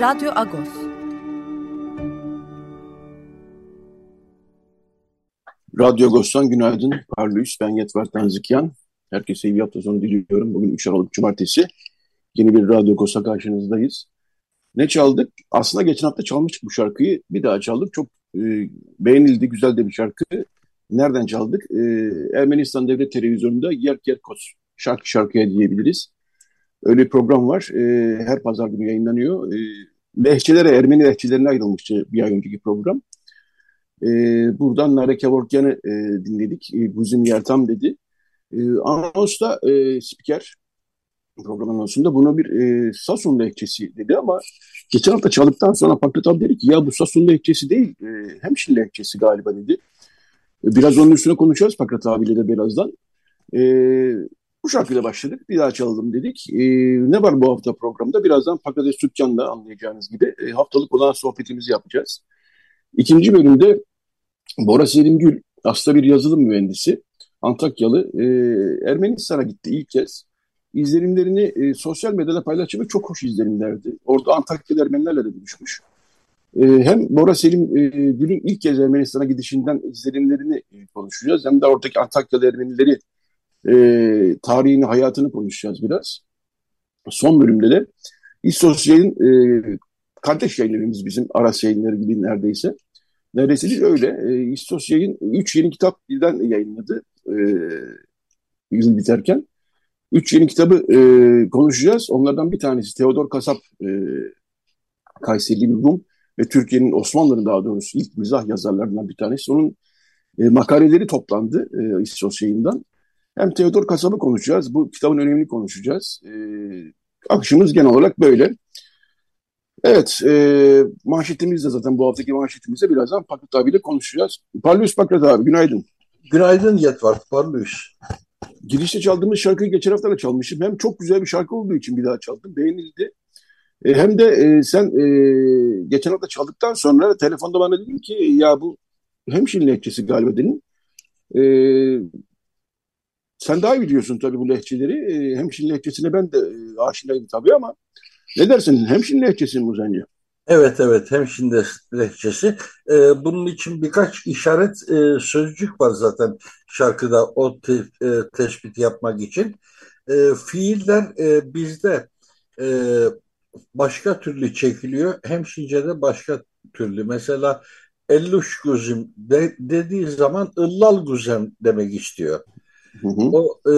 Radyo Agos. Radyo Agos'tan günaydın. Parlıyız. Ben Yetver Tanzikyan. Herkese iyi hafta sonu diliyorum. Bugün 3 Aralık Cumartesi. Yeni bir Radyo Agos'a karşınızdayız. Ne çaldık? Aslında geçen hafta çalmıştık bu şarkıyı. Bir daha çaldık. Çok e, beğenildi. Güzel de bir şarkı. Nereden çaldık? E, Ermenistan Devlet Televizyonu'nda Yer Kerkos şarkı şarkıya diyebiliriz. Öyle bir program var. E, her pazar günü yayınlanıyor. E, lehçelere, Ermeni lehçelerine ayrılmıştı bir ay önceki program. E, buradan Nare Kevorkyan'ı e, dinledik. E, Guzim Yertam dedi. E, anonsta e, spiker program anonsunda buna bir e, Sasun lehçesi dedi ama geçen hafta çaldıktan sonra Fakret abi dedi ki ya bu Sasun lehçesi değil e, Hemşin lehçesi galiba dedi. E, biraz onun üstüne konuşacağız Fakret abiyle de birazdan. E, bu şarkıyla başladık. Bir daha çalalım dedik. E, ne var bu hafta programda? Birazdan Patates Tükkan'da anlayacağınız gibi e, haftalık olan sohbetimizi yapacağız. İkinci bölümde Bora Selim Gül, aslında bir yazılım mühendisi, Antakyalı, e, Ermenistan'a gitti ilk kez. İzlenimlerini e, sosyal medyada paylaştı ve çok hoş izlenimlerdi. Orada Antakyalı Ermenilerle de buluşmuş. E, hem Bora Selim e, Gül'ün ilk kez Ermenistan'a gidişinden izlenimlerini e, konuşacağız. Hem de oradaki Antakyalı Ermenileri e, tarihini, hayatını konuşacağız biraz. Son bölümde de İstosyal'in e, kardeş yayınlarımız bizim Aras yayınları gibi neredeyse. Neredeyse öyle. E, İstosyal'in üç yeni kitap birden yayınladı e, yıl biterken. Üç yeni kitabı e, konuşacağız. Onlardan bir tanesi Theodor Kasap, e, Kayserili bir Rum ve Türkiye'nin Osmanlı'nın daha doğrusu ilk mizah yazarlarından bir tanesi. Onun e, makaleleri toplandı e, İstos yayından. Hem Theodor Kasap'ı konuşacağız. Bu kitabın önemini konuşacağız. E, akışımız genel olarak böyle. Evet, e, manşetimiz de zaten bu haftaki manşetimizde birazdan Pakrat abiyle konuşacağız. Parlıyız Pakrat abi, günaydın. Günaydın Yetvar, parlıyız. Girişte çaldığımız şarkıyı geçen hafta da çalmışım. Hem çok güzel bir şarkı olduğu için bir daha çaldım, beğenildi. E, hem de e, sen e, geçen hafta çaldıktan sonra telefonda bana dedin ki ya bu hemşin lehçesi galiba dedin. E, sen daha iyi biliyorsun tabii bu lehçeleri. E, hemşin lehçesine ben de e, aşinayım tabii ama ne dersin? Hemşin lehçesi mi sence? Evet evet hemşin lehçesi. Ee, bunun için birkaç işaret e, sözcük var zaten şarkıda o te, e, tespit yapmak için. E, fiiller e, bizde e, başka türlü çekiliyor. Hemşince'de başka türlü. Mesela elluş guzim de, dediği zaman ıllal guzem demek istiyor. Hı hı. O e,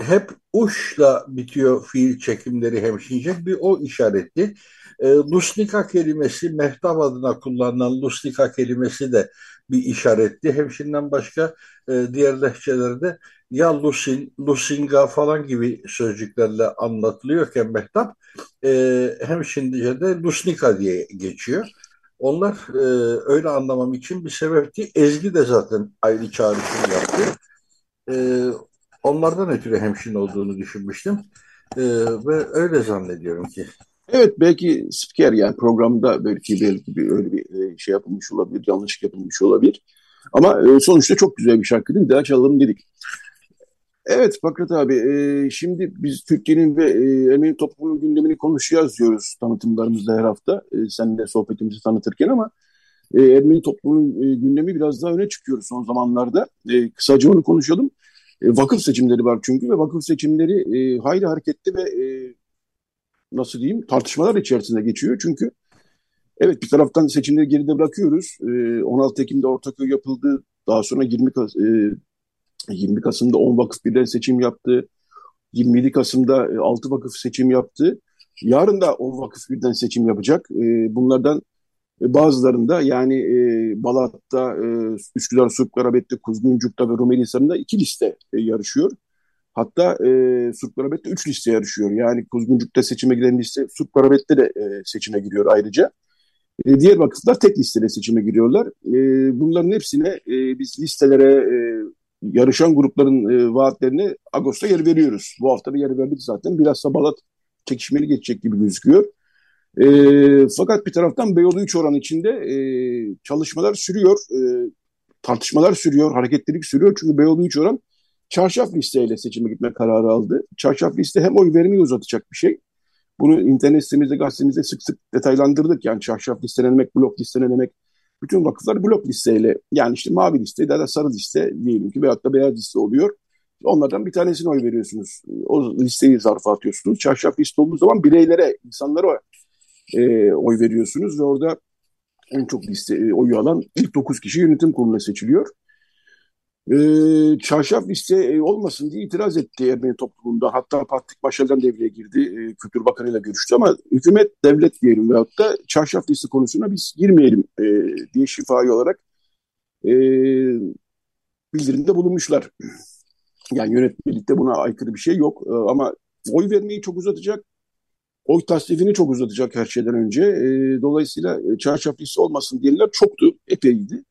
hep uşla bitiyor fiil çekimleri hemşince bir o işaretli. E, lusnika kelimesi mehtap adına kullanılan lusnika kelimesi de bir işaretli. Hemşinden başka e, diğer lehçelerde ya lusin, lusinga falan gibi sözcüklerle anlatılıyorken mehtap e, hemşindice'de lusnika diye geçiyor. Onlar e, öyle anlamam için bir sebepti. Ezgi de zaten ayrı çağrışım yaptı. E, onlardan ötürü hemşin olduğunu düşünmüştüm. E, ve öyle zannediyorum ki. Evet belki spiker yani programda belki belki bir öyle bir şey yapılmış olabilir, yanlış yapılmış olabilir. Ama e, sonuçta çok güzel bir şarkı değil mi? Daha çalalım dedik. Evet Fakret abi, e, şimdi biz Türkiye'nin ve e, Ermeni toplumunun gündemini konuşacağız diyoruz tanıtımlarımızda her hafta. E, sen de sohbetimizi tanıtırken ama e, Ermeni toplumunun e, gündemi biraz daha öne çıkıyor son zamanlarda. E, kısaca onu konuşalım. E, vakıf seçimleri var çünkü ve vakıf seçimleri e, hayli hareketli ve e, nasıl diyeyim tartışmalar içerisinde geçiyor. Çünkü evet bir taraftan seçimleri geride bırakıyoruz. E, 16 Ekim'de Ortaköy yapıldı. Daha sonra 20 Kas e, 20 Kasım'da 10 vakıf birden seçim yaptı. 27 Kasım'da 6 vakıf seçim yaptı. Yarın da 10 vakıf birden seçim yapacak. E, bunlardan bazılarında yani e, Balat'ta, e, Üsküdar, Surp, Karabet'te, Kuzguncuk'ta ve Rumeli Hisarı'nda iki liste e, yarışıyor. Hatta e, Surp Garabet'te 3 liste yarışıyor. Yani Kuzguncuk'ta seçime giren liste Surp Garabet'te de e, seçime giriyor ayrıca. E, diğer vakıflar tek listede seçime giriyorlar. E, bunların hepsine e, biz listelere e, yarışan grupların e, vaatlerini Ağustos'ta yer veriyoruz. Bu hafta bir yer verdik zaten. Biraz da Balat çekişmeli geçecek gibi gözüküyor. E, fakat bir taraftan Beyoğlu 3 oran içinde e, çalışmalar sürüyor. E, tartışmalar sürüyor, hareketlilik sürüyor. Çünkü Beyoğlu 3 oran çarşaf listeyle seçime gitme kararı aldı. Çarşaf liste hem oy vermeyi uzatacak bir şey. Bunu internet sitemizde, gazetemizde sık sık detaylandırdık. Yani çarşaf listelenemek, blok listelenemek. Bütün vakıflar blok listeyle yani işte mavi liste ya da sarı liste diyelim ki veyahut da beyaz liste oluyor. Onlardan bir tanesine oy veriyorsunuz. O listeyi zarfa atıyorsunuz. Çarşaf liste olduğu zaman bireylere, insanlara e, oy veriyorsunuz ve orada en çok liste e, oyu alan ilk 9 kişi yönetim kuruluna seçiliyor. E, çarşaf liste e, olmasın diye itiraz etti Ermeni toplumunda. Hatta Patrik Başar'dan devreye girdi. E, Kültür Bakanı ile görüştü ama hükümet, devlet diyelim veyahut da çarşaf liste konusuna biz girmeyelim e, diye şifai olarak e, bildirimde bulunmuşlar. Yani yönetmelikte buna aykırı bir şey yok e, ama oy vermeyi çok uzatacak oy tasnifini çok uzatacak her şeyden önce. E, dolayısıyla e, çarşaf liste olmasın diyenler çoktu, epeydi.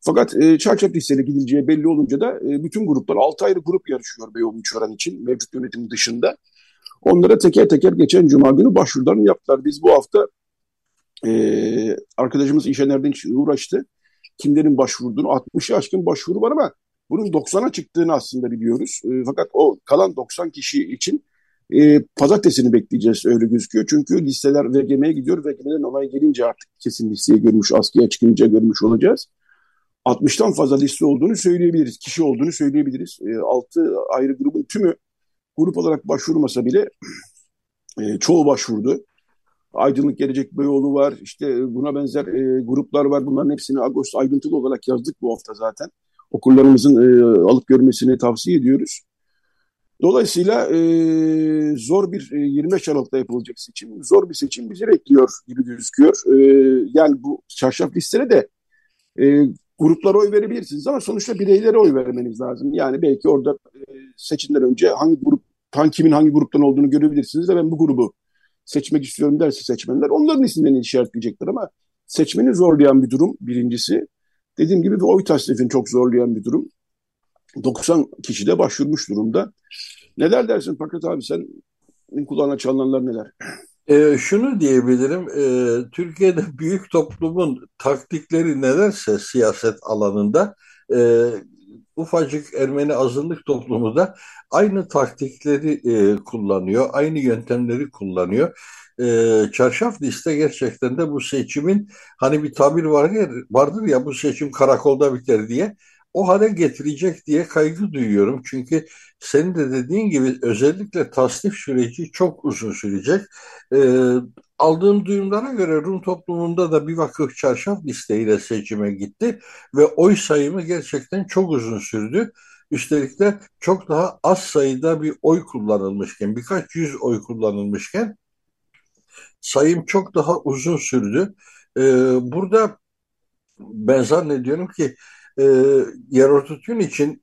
Fakat e, çarşaf listeyle gidileceği belli olunca da e, bütün gruplar, 6 ayrı grup yarışıyor Beyoğlu Çoran için mevcut yönetim dışında. Onlara teker teker geçen cuma günü başvurularını yaptılar. Biz bu hafta e, arkadaşımız İşen Erdinç uğraştı. Kimlerin başvurduğunu, 60'ı aşkın başvuru var ama bunun 90'a çıktığını aslında biliyoruz. E, fakat o kalan 90 kişi için e, pazartesini bekleyeceğiz öyle gözüküyor. Çünkü listeler VGM'ye gidiyor. VGM'den olay gelince artık kesin listeye görmüş, askıya çıkınca görmüş olacağız. 60'tan fazla liste olduğunu söyleyebiliriz. Kişi olduğunu söyleyebiliriz. E, 6 ayrı grubun tümü grup olarak başvurmasa bile e, çoğu başvurdu. Aydınlık Gelecek Beyoğlu var. İşte buna benzer e, gruplar var. Bunların hepsini Ağustos ayrıntılı olarak yazdık bu hafta zaten. Okullarımızın e, alıp görmesini tavsiye ediyoruz. Dolayısıyla e, zor bir e, 25 Aralık'ta yapılacak seçim, zor bir seçim bizi bekliyor gibi gözüküyor. E, yani bu çarşaf listede de e, gruplara oy verebilirsiniz ama sonuçta bireylere oy vermeniz lazım. Yani belki orada e, seçimden önce hangi grup, hangi kimin hangi gruptan olduğunu görebilirsiniz ve ben bu grubu seçmek istiyorum derse seçmenler onların isimlerini işaretleyecekler ama seçmeni zorlayan bir durum birincisi. Dediğim gibi bir oy tasnifini çok zorlayan bir durum. 90 kişi de başvurmuş durumda. Neler dersin Fakat abi sen kulağına çalınanlar neler? E, şunu diyebilirim, e, Türkiye'de büyük toplumun taktikleri nelerse siyaset alanında e, ufacık Ermeni azınlık toplumu da aynı taktikleri e, kullanıyor, aynı yöntemleri kullanıyor. E, çarşaf liste gerçekten de bu seçimin hani bir tabir var ya, vardır ya bu seçim karakolda biter diye o hale getirecek diye kaygı duyuyorum. Çünkü senin de dediğin gibi özellikle tasnif süreci çok uzun sürecek. Ee, aldığım duyumlara göre Rum toplumunda da bir vakıf çarşaf listeyle seçime gitti ve oy sayımı gerçekten çok uzun sürdü. Üstelik de çok daha az sayıda bir oy kullanılmışken, birkaç yüz oy kullanılmışken sayım çok daha uzun sürdü. Ee, burada ben zannediyorum ki e, Yaratutun için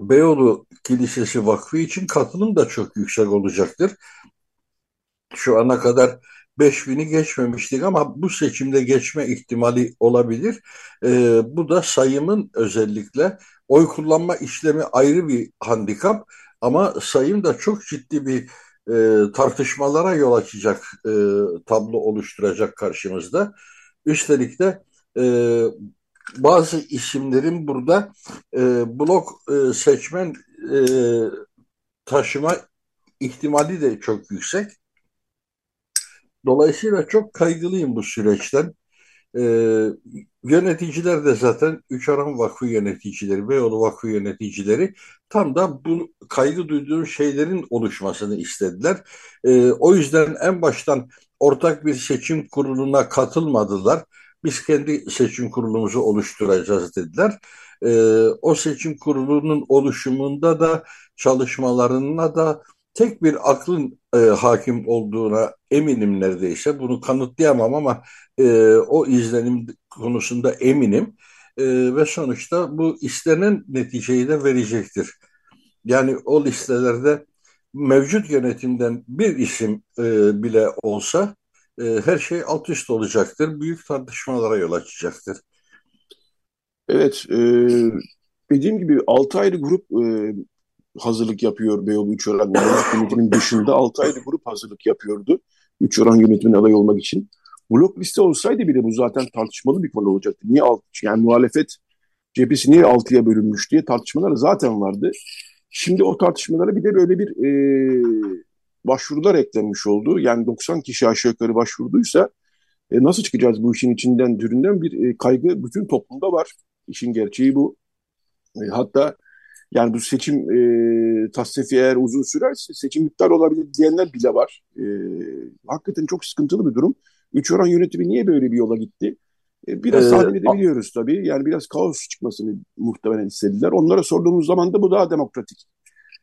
Beyoğlu Kilisesi Vakfı için katılım da çok yüksek olacaktır. Şu ana kadar 5000'i geçmemiştik ama bu seçimde geçme ihtimali olabilir. E, bu da sayımın özellikle oy kullanma işlemi ayrı bir handikap ama sayım da çok ciddi bir e, tartışmalara yol açacak e, tablo oluşturacak karşımızda. Üstelik de e, bazı isimlerin burada e, blok e, seçmen e, taşıma ihtimali de çok yüksek. Dolayısıyla çok kaygılıyım bu süreçten. E, yöneticiler de zaten Üçaran Vakfı yöneticileri, Beyoğlu Vakfı yöneticileri tam da bu kaygı duyduğu şeylerin oluşmasını istediler. E, o yüzden en baştan ortak bir seçim kuruluna katılmadılar biz kendi seçim kurulumuzu oluşturacağız dediler. E, o seçim kurulunun oluşumunda da çalışmalarına da tek bir aklın e, hakim olduğuna eminim neredeyse. Bunu kanıtlayamam ama e, o izlenim konusunda eminim. E, ve sonuçta bu istenen neticeyi de verecektir Yani o listelerde mevcut yönetimden bir isim e, bile olsa e, her şey alt üst olacaktır. Büyük tartışmalara yol açacaktır. Evet, e, dediğim gibi 6 ayrı grup e, hazırlık yapıyor Beyoğlu Üçören yönetimin dışında 6 ayrı grup hazırlık yapıyordu. Üçören yönetimin aday olmak için. Blok liste olsaydı bile bu zaten tartışmalı bir konu olacaktı. Niye alt, yani muhalefet cephesi niye altıya bölünmüş diye tartışmalar zaten vardı. Şimdi o tartışmalara bir de böyle bir e, başvurular eklenmiş oldu. Yani 90 kişi aşağı yukarı başvurduysa e, nasıl çıkacağız bu işin içinden türünden bir e, kaygı bütün toplumda var. İşin gerçeği bu. E, hatta yani bu seçim e, tasnifi eğer uzun sürerse seçim iptal olabilir diyenler bile var. E, hakikaten çok sıkıntılı bir durum. Üç oran yönetimi niye böyle bir yola gitti? E, biraz ee, tahmin edebiliyoruz tabii. Yani biraz kaos çıkmasını muhtemelen istediler. Onlara sorduğumuz zaman da bu daha demokratik.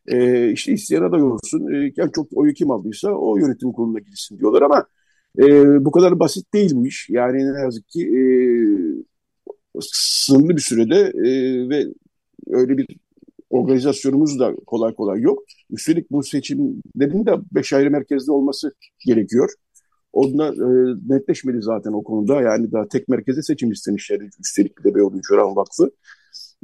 E, işte isteyen aday olsun. E, yani çok oyu kim aldıysa o yönetim kuruluna gitsin diyorlar ama e, bu kadar basit değil bu iş. Yani ne yazık ki e, sınırlı bir sürede e, ve öyle bir organizasyonumuz da kolay kolay yok. Üstelik bu seçimlerin de beş ayrı merkezde olması gerekiyor. Onlar e, netleşmedi zaten o konuda. Yani daha tek merkeze seçim istemişler. Üstelik de Beyoğlu Şören Vakfı.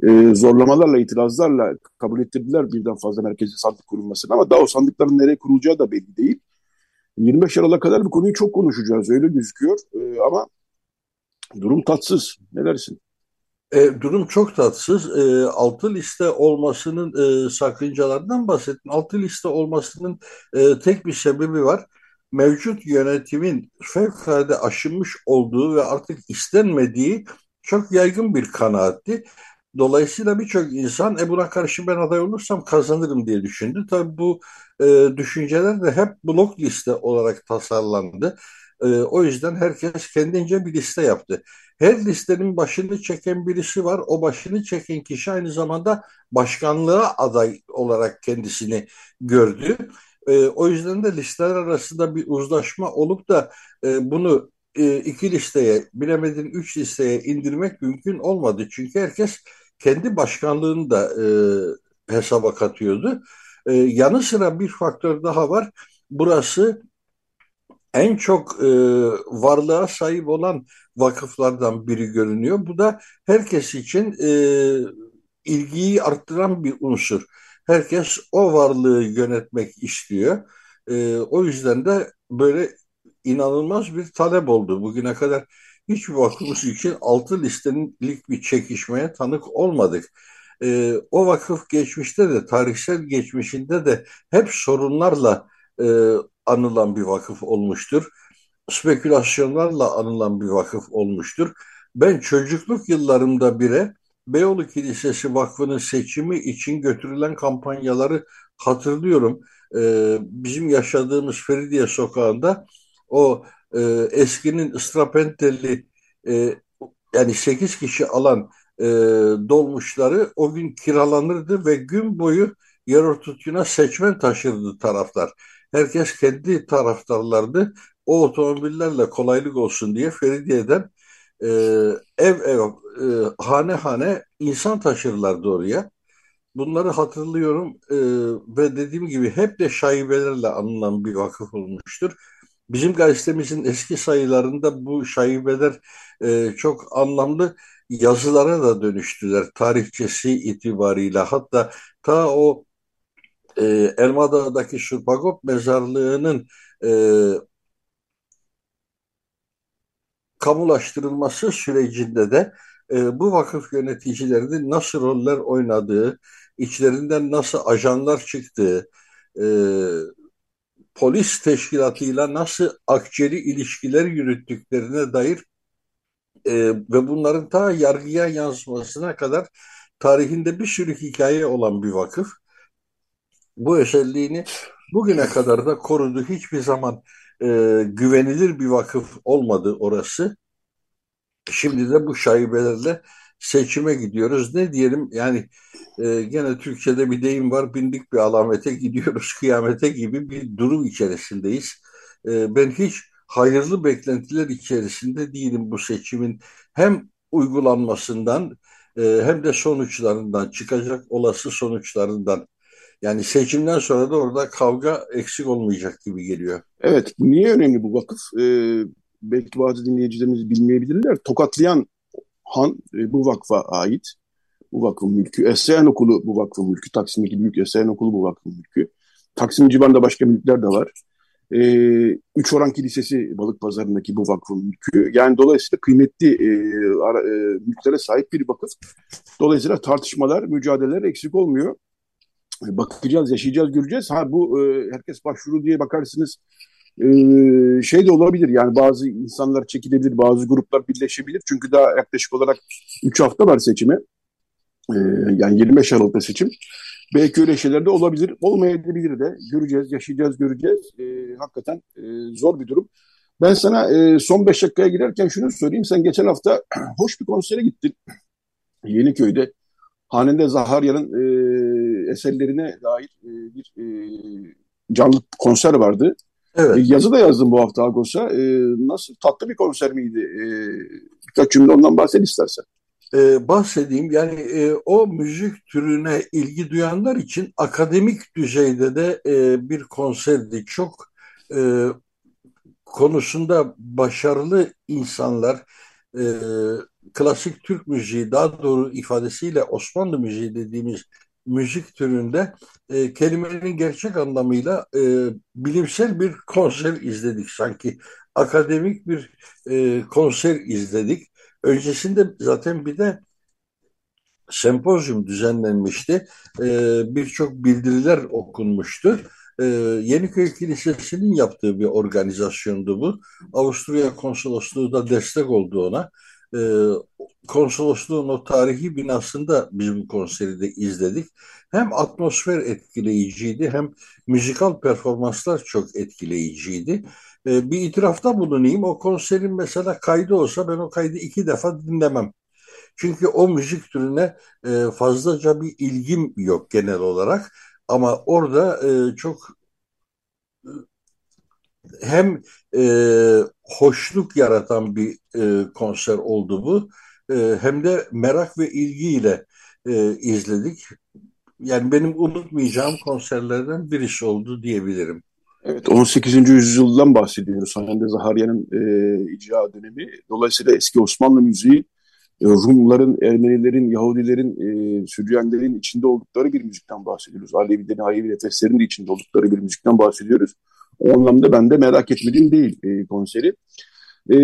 E, zorlamalarla, itirazlarla kabul ettirdiler birden fazla merkezi sandık kurulmasını. Ama daha o sandıkların nereye kurulacağı da belli değil. 25 Aralık'a kadar bu konuyu çok konuşacağız. Öyle gözüküyor. E, ama durum tatsız. Ne dersin? E, durum çok tatsız. E, altı liste olmasının e, sakıncalarından bahsettim. Altı liste olmasının e, tek bir sebebi var mevcut yönetimin fevkalade aşınmış olduğu ve artık istenmediği çok yaygın bir kanaatti. Dolayısıyla birçok insan e buna karşı ben aday olursam kazanırım diye düşündü. Tabii bu e, düşünceler de hep blok liste olarak tasarlandı. E, o yüzden herkes kendince bir liste yaptı. Her listenin başını çeken birisi var. O başını çeken kişi aynı zamanda başkanlığa aday olarak kendisini gördü. E, o yüzden de listeler arasında bir uzlaşma olup da e, bunu e, iki listeye, bilemedin üç listeye indirmek mümkün olmadı. Çünkü herkes kendi başkanlığını da e, hesaba katıyordu. E, yanı sıra bir faktör daha var. Burası en çok e, varlığa sahip olan vakıflardan biri görünüyor. Bu da herkes için e, ilgiyi arttıran bir unsur. Herkes o varlığı yönetmek istiyor. E, o yüzden de böyle inanılmaz bir talep oldu. Bugüne kadar hiçbir vakıf için altı listelik bir çekişmeye tanık olmadık. E, o vakıf geçmişte de tarihsel geçmişinde de hep sorunlarla e, anılan bir vakıf olmuştur. Spekülasyonlarla anılan bir vakıf olmuştur. Ben çocukluk yıllarımda bile Beyoğlu Kilisesi Vakfı'nın seçimi için götürülen kampanyaları hatırlıyorum. Ee, bizim yaşadığımız Feridiye Sokağı'nda o e, eskinin Strapentelli e, yani 8 kişi alan e, dolmuşları o gün kiralanırdı ve gün boyu yer ortutuna seçmen taşırdı taraftar. Herkes kendi taraftarlardı. O otomobillerle kolaylık olsun diye Feridiye'den e, ev ev, e, hane hane insan taşırlardı oraya. Bunları hatırlıyorum e, ve dediğim gibi hep de şaibelerle anılan bir vakıf olmuştur. Bizim gazetemizin eski sayılarında bu şaibeler e, çok anlamlı yazılara da dönüştüler tarihçesi itibarıyla. Hatta ta o e, Elmadağ'daki Şurpagop mezarlığının e, kamulaştırılması sürecinde de e, bu vakıf yöneticilerinin nasıl roller oynadığı, içlerinden nasıl ajanlar çıktığı, e, polis teşkilatıyla nasıl akçeli ilişkiler yürüttüklerine dair e, ve bunların ta yargıya yansımasına kadar tarihinde bir sürü hikaye olan bir vakıf. Bu özelliğini bugüne kadar da korudu. Hiçbir zaman e, güvenilir bir vakıf olmadı orası. Şimdi de bu şaibelerle seçime gidiyoruz. Ne diyelim yani e, gene Türkçe'de bir deyim var bindik bir alamete gidiyoruz kıyamete gibi bir durum içerisindeyiz. E, ben hiç hayırlı beklentiler içerisinde değilim bu seçimin hem uygulanmasından e, hem de sonuçlarından çıkacak olası sonuçlarından. Yani seçimden sonra da orada kavga eksik olmayacak gibi geliyor. Evet, niye önemli bu vakıf? Ee, belki bazı dinleyicilerimiz bilmeyebilirler. Tokatlayan Han e, bu vakfa ait. Bu vakfın mülkü. Esayen Okulu bu vakfın mülkü. Taksim'deki büyük Esayen Okulu bu vakfın mülkü. Taksim civarında başka mülkler de var. Ee, Üç Oran Kilisesi balık pazarındaki bu vakfın mülkü. Yani dolayısıyla kıymetli e, ara, e, mülklere sahip bir vakıf. Dolayısıyla tartışmalar, mücadeleler eksik olmuyor. Bakacağız, yaşayacağız, göreceğiz. Ha bu e, herkes başvuru diye bakarsınız e, şey de olabilir. Yani bazı insanlar çekilebilir, bazı gruplar birleşebilir. Çünkü daha yaklaşık olarak 3 hafta var seçime. E, yani 25 Aralık'ta seçim. Belki öyle şeyler de olabilir. Olmayabilir de. Göreceğiz, yaşayacağız, göreceğiz. E, hakikaten e, zor bir durum. Ben sana e, son 5 dakikaya girerken şunu söyleyeyim. Sen geçen hafta hoş bir konsere gittin. Yeniköy'de. Hanende Zaharya'nın e, eserlerine dair e, bir canlı konser vardı. Evet. E, yazı da yazdım bu hafta Agos'a. E, nasıl tatlı bir konser miydi? E, birkaç cümle ondan bahset istersen. Ee, bahsedeyim. Yani e, o müzik türüne ilgi duyanlar için akademik düzeyde de e, bir konserdi. Çok e, konusunda başarılı insanlar, e, klasik Türk müziği daha doğru ifadesiyle Osmanlı müziği dediğimiz müzik türünde e, kelimenin gerçek anlamıyla e, bilimsel bir konser izledik sanki. Akademik bir e, konser izledik. Öncesinde zaten bir de sempozyum düzenlenmişti. E, Birçok bildiriler okunmuştu. E, Yeniköy Kilisesi'nin yaptığı bir organizasyondu bu. Avusturya Konsolosluğu da destek oldu ona e, konsolosluğun o tarihi binasında biz bu konseri de izledik. Hem atmosfer etkileyiciydi hem müzikal performanslar çok etkileyiciydi. E, bir itirafta bulunayım. O konserin mesela kaydı olsa ben o kaydı iki defa dinlemem. Çünkü o müzik türüne e, fazlaca bir ilgim yok genel olarak. Ama orada e, çok hem e, hoşluk yaratan bir e, konser oldu bu e, hem de merak ve ilgiyle e, izledik. Yani benim unutmayacağım konserlerden birisi oldu diyebilirim. Evet 18. yüzyıldan bahsediyoruz. Hande Zaharya'nın e, icra dönemi. Dolayısıyla eski Osmanlı müziği e, Rumların, Ermenilerin, Yahudilerin, e, Süryanlerin içinde oldukları bir müzikten bahsediyoruz. Alevilerin, Alevi nefeslerin de içinde oldukları bir müzikten bahsediyoruz. O anlamda ben de merak etmediğim değil e, konseri. E,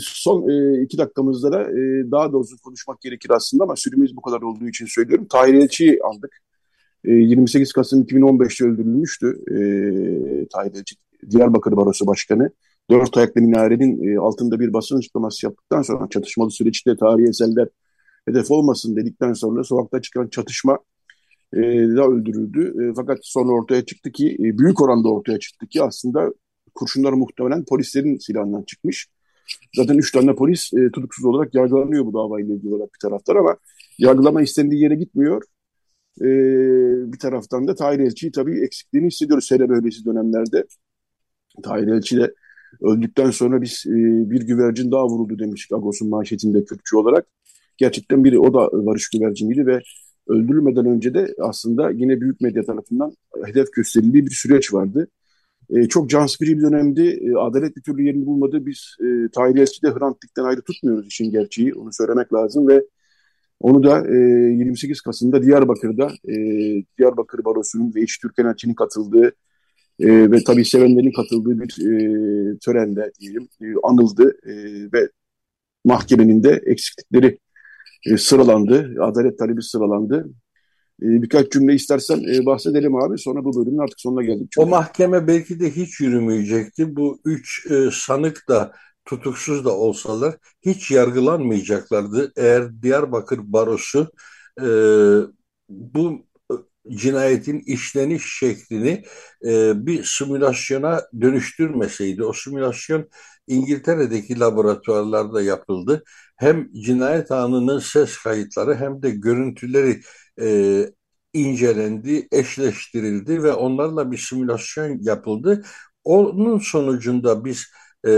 son e, iki dakikamızda da e, daha da uzun konuşmak gerekir aslında ama süremiz bu kadar olduğu için söylüyorum. Tahir Elçi'yi aldık. E, 28 Kasım 2015'te öldürülmüştü e, Tahir Elçi, Diyarbakır Barosu Başkanı. Dört ayaklı minarenin e, altında bir basın açıklaması yaptıktan sonra çatışmalı süreçte tarihi eserler hedef olmasın dedikten sonra sokakta çıkan çatışma da öldürüldü. E, fakat sonra ortaya çıktı ki, e, büyük oranda ortaya çıktı ki aslında kurşunlar muhtemelen polislerin silahından çıkmış. Zaten üç tane polis e, tutuksuz olarak yargılanıyor bu davayla ilgili olarak bir taraftar ama yargılama istendiği yere gitmiyor. E, bir taraftan da Tahir Elçi'yi tabii eksikliğini hissediyoruz hele böylesi dönemlerde. Tahir Elçi de öldükten sonra biz e, bir güvercin daha vuruldu demiştik Agos'un manşetinde Kürtçü olarak. Gerçekten biri o da varış güverciniydi ve öldürülmeden önce de aslında yine büyük medya tarafından hedef gösterildiği bir süreç vardı. E, çok can sıkıcı bir dönemdi. E, adalet bir türlü yerini bulmadı. Biz e, Tahir Elçi'de Hrant Dik'ten ayrı tutmuyoruz işin gerçeği. Onu söylemek lazım ve onu da e, 28 Kasım'da Diyarbakır'da e, Diyarbakır Barosu'nun ve İç Türkan Elçi'nin katıldığı e, ve tabii sevenlerin katıldığı bir e, törende diyelim e, anıldı e, ve mahkemenin de eksiklikleri e, sıralandı. Adalet talebi sıralandı. E, birkaç cümle istersen e, bahsedelim abi. Sonra bu bölümün artık sonuna geldik. Çünkü. O mahkeme belki de hiç yürümeyecekti. Bu üç e, sanık da tutuksuz da olsalar hiç yargılanmayacaklardı. Eğer Diyarbakır Barosu e, bu cinayetin işleniş şeklini e, bir simülasyona dönüştürmeseydi, o simülasyon İngiltere'deki laboratuvarlarda yapıldı. Hem cinayet anının ses kayıtları hem de görüntüleri e, incelendi, eşleştirildi ve onlarla bir simülasyon yapıldı. Onun sonucunda biz e,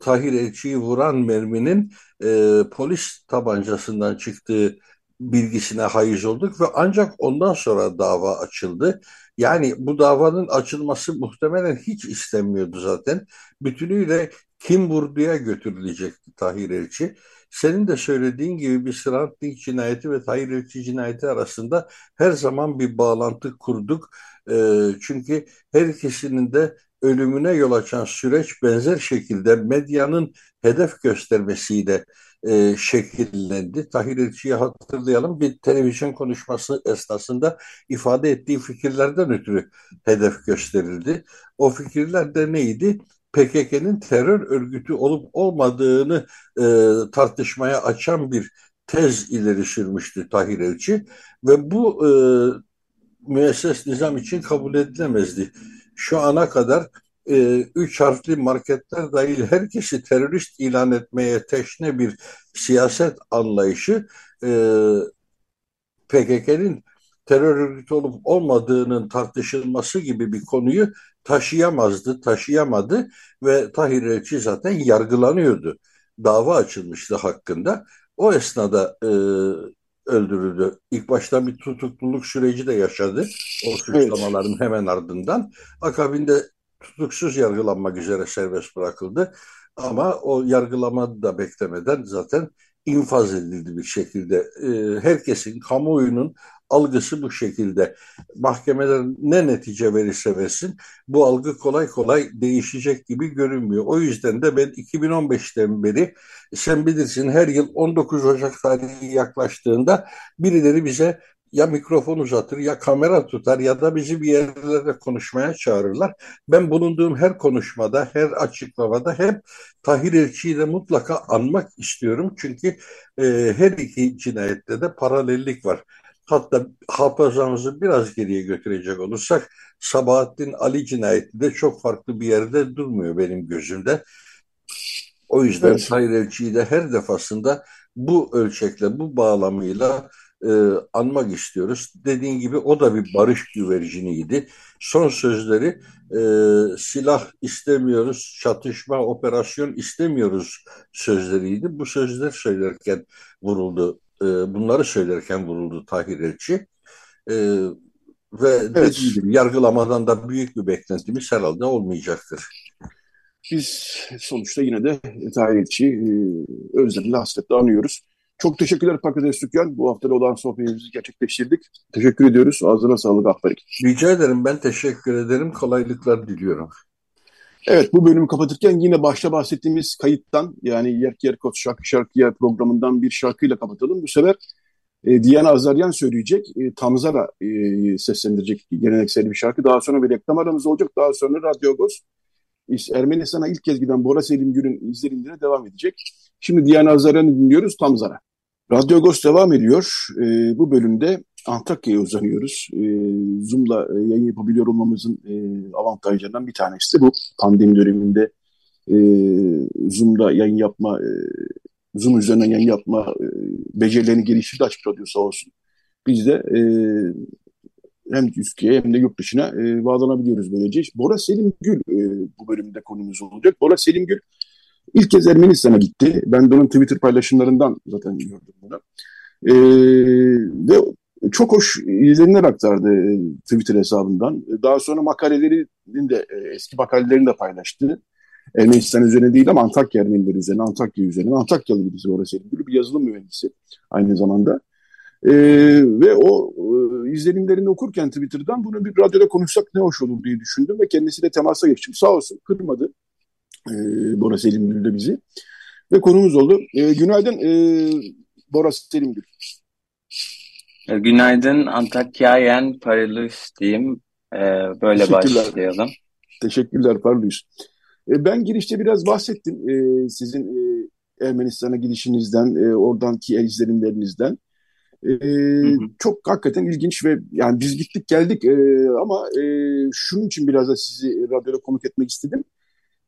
Tahir Elçi'yi vuran merminin e, polis tabancasından çıktığı bilgisine haiz olduk ve ancak ondan sonra dava açıldı. Yani bu davanın açılması muhtemelen hiç istenmiyordu zaten. Bütünüyle kim vurduya götürülecekti Tahir Elçi. Senin de söylediğin gibi bir Hrant Dink cinayeti ve Tahir Elçi cinayeti arasında her zaman bir bağlantı kurduk. E, çünkü her ikisinin de ölümüne yol açan süreç benzer şekilde medyanın hedef göstermesiyle e, şekillendi. Tahir Elçi'yi hatırlayalım bir televizyon konuşması esnasında ifade ettiği fikirlerden ötürü hedef gösterildi. O fikirler de neydi? PKK'nın terör örgütü olup olmadığını e, tartışmaya açan bir tez ileri sürmüştü Tahir Elçi ve bu e, müesses nizam için kabul edilemezdi. Şu ana kadar e, üç harfli marketler dahil herkesi terörist ilan etmeye teşne bir siyaset anlayışı e, PKK'nın terör örgütü olup olmadığının tartışılması gibi bir konuyu taşıyamazdı, taşıyamadı ve Tahir Elçi zaten yargılanıyordu. Dava açılmıştı hakkında. O esnada e, öldürüldü. İlk başta bir tutukluluk süreci de yaşadı. O suçlamaların evet. hemen ardından. Akabinde tutuksuz yargılanmak üzere serbest bırakıldı. Ama o yargılama da beklemeden zaten infaz edildi bir şekilde. E, herkesin, kamuoyunun algısı bu şekilde. Mahkemeler ne netice verirse versin bu algı kolay kolay değişecek gibi görünmüyor. O yüzden de ben 2015'ten beri sen bilirsin her yıl 19 Ocak tarihi yaklaştığında birileri bize ya mikrofon uzatır ya kamera tutar ya da bizi bir yerlere konuşmaya çağırırlar. Ben bulunduğum her konuşmada, her açıklamada hep Tahir Elçi'yi de mutlaka anmak istiyorum. Çünkü e, her iki cinayette de paralellik var. Hatta hafızamızı biraz geriye götürecek olursak Sabahattin Ali cinayeti de çok farklı bir yerde durmuyor benim gözümde. O yüzden evet. Tahir Elçi'yi de her defasında bu ölçekle, bu bağlamıyla e, anmak istiyoruz. Dediğin gibi o da bir barış güverciniydi. Son sözleri e, silah istemiyoruz, çatışma, operasyon istemiyoruz sözleriydi. Bu sözler söylerken vuruldu e, bunları söylerken vuruldu Tahir Elçi. E, ve evet. gibi yargılamadan da büyük bir beklentimiz herhalde olmayacaktır. Biz sonuçta yine de Tahir Elçi'yi e, özlemle hasretle anıyoruz. Çok teşekkürler Pakades Dükkan. Bu hafta olan sohbetimizi gerçekleştirdik. Teşekkür ediyoruz. Ağzına sağlık Ahbarik. Rica ederim. Ben teşekkür ederim. Kolaylıklar diliyorum. Evet bu bölümü kapatırken yine başta bahsettiğimiz kayıttan yani Yer Yer Kot Şarkı Şarkıya programından bir şarkıyla kapatalım. Bu sefer e, Diana Azaryan söyleyecek, e, Tamzara e, seslendirecek geleneksel bir şarkı. Daha sonra bir reklam aramız olacak. Daha sonra Radyo Agos Ermenistan'a ilk kez giden Bora Selim Gül'ün izlerinde devam edecek. Şimdi Diana Azaryan'ı dinliyoruz Tamzara. Radyo Agos devam ediyor. E, bu bölümde Antakya'ya uzanıyoruz. E, Zoom'la yayın yapabiliyor olmamızın e, avantajlarından bir tanesi de bu. Pandemi döneminde e, Zoom'da yayın yapma, e, Zoom üzerinden yayın yapma e, becerilerini geliştirdi Açık Radyo sağ olsun. Biz de e, hem Türkiye'ye hem de yurt dışına e, bağlanabiliyoruz böylece. Bora Selim Gül e, bu bölümde konumuz olacak. Bora Selim Gül ilk kez Ermenistan'a gitti. Ben de onun Twitter paylaşımlarından zaten gördüm bunu. E, ve çok hoş izlenimler aktardı e, Twitter hesabından. Daha sonra makalelerinin de e, eski makalelerini de paylaştı. Ermenistan üzerine değil ama Antakya Ermenileri üzerine, Antakya üzerine. Antakyalı birisi orası bir yazılım mühendisi aynı zamanda. Ee, ve o e, izlenimlerini okurken Twitter'dan bunu bir radyoda konuşsak ne hoş olur diye düşündüm ve kendisiyle temasa geçtim. Sağ olsun kırmadı e, Bora Selimgül de bizi. Ve konumuz oldu. E, günaydın e, Bora Selimgül. E, günaydın Antakyayen Paralus diyeyim. Ee, böyle başlayalım. Teşekkürler Paralus. Ee, ben girişte biraz bahsettim ee, sizin e, Ermenistan'a gidişinizden, e, oradaki izlenimlerinizden. Ee, hı hı. Çok hakikaten ilginç ve yani biz gittik geldik e, ama e, şunun için biraz da sizi radyoda konuk etmek istedim.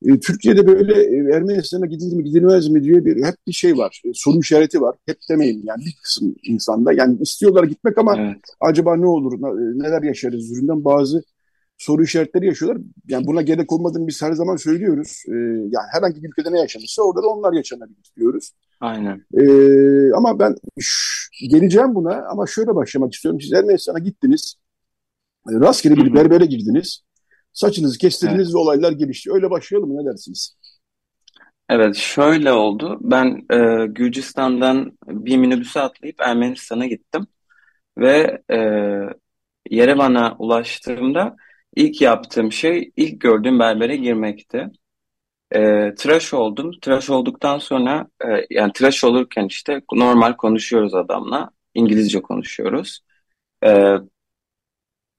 E, Türkiye'de böyle e, Ermenistan'a gidilir mi gidilmez mi diye bir hep bir şey var. E, soru işareti var. Hep demeyin yani bir kısım insanda. Yani istiyorlar gitmek ama evet. acaba ne olur, neler yaşarız yüzünden bazı soru işaretleri yaşıyorlar. Yani buna gerek olmadığını biz her zaman söylüyoruz. yani herhangi bir ülkede ne yaşanırsa orada da onlar yaşanabilir diyoruz. Aynen. ama ben geleceğim buna ama şöyle başlamak istiyorum. Siz Ermenistan'a gittiniz. E, rastgele bir berbere girdiniz. Saçınızı kestirdiniz evet. ve olaylar gelişti. Öyle başlayalım? Ne dersiniz? Evet, şöyle oldu. Ben e, Gürcistan'dan bir minibüse atlayıp Ermenistan'a gittim. Ve e, Yerevan'a ulaştığımda ilk yaptığım şey, ilk gördüğüm berbere girmekti. E, tıraş oldum. Tıraş olduktan sonra, e, yani tıraş olurken işte normal konuşuyoruz adamla. İngilizce konuşuyoruz. E,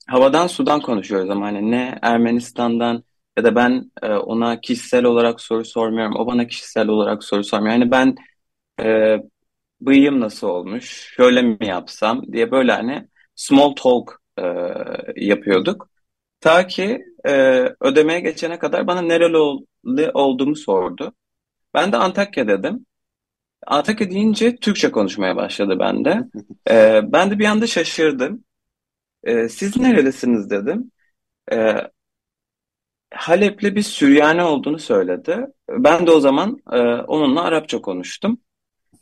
havadan sudan konuşuyoruz ama hani ne Ermenistan'dan ya da ben e, ona kişisel olarak soru sormuyorum. O bana kişisel olarak soru sormuyor. Yani ben e, bıyığım nasıl olmuş, şöyle mi yapsam diye böyle hani small talk e, yapıyorduk. Ta ki e, ödemeye geçene kadar bana nereli ol, olduğumu sordu. Ben de Antakya dedim. Antakya deyince Türkçe konuşmaya başladı bende. E, ben de bir anda şaşırdım. E, siz nerelisiniz dedim. E, Halep'li bir Süryani olduğunu söyledi. Ben de o zaman e, onunla Arapça konuştum.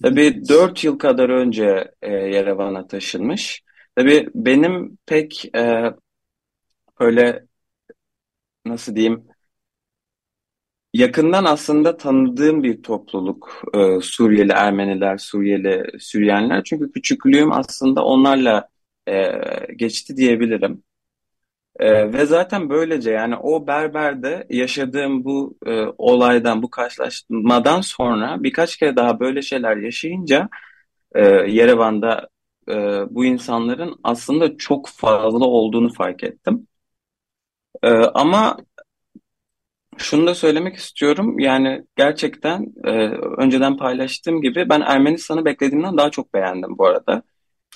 Tabii dört yıl kadar önce e, Yerevan'a taşınmış. Tabii benim pek e, öyle nasıl diyeyim yakından aslında tanıdığım bir topluluk e, Suriyeli Ermeniler, Suriyeli Süryaniler. Çünkü küçüklüğüm aslında onlarla e, geçti diyebilirim. E, ve zaten böylece yani o berberde yaşadığım bu e, olaydan, bu karşılaşmadan sonra birkaç kere daha böyle şeyler yaşayınca e, Yerevan'da e, bu insanların aslında çok fazla olduğunu fark ettim. E, ama şunu da söylemek istiyorum. Yani gerçekten e, önceden paylaştığım gibi ben Ermenistan'ı beklediğimden daha çok beğendim bu arada.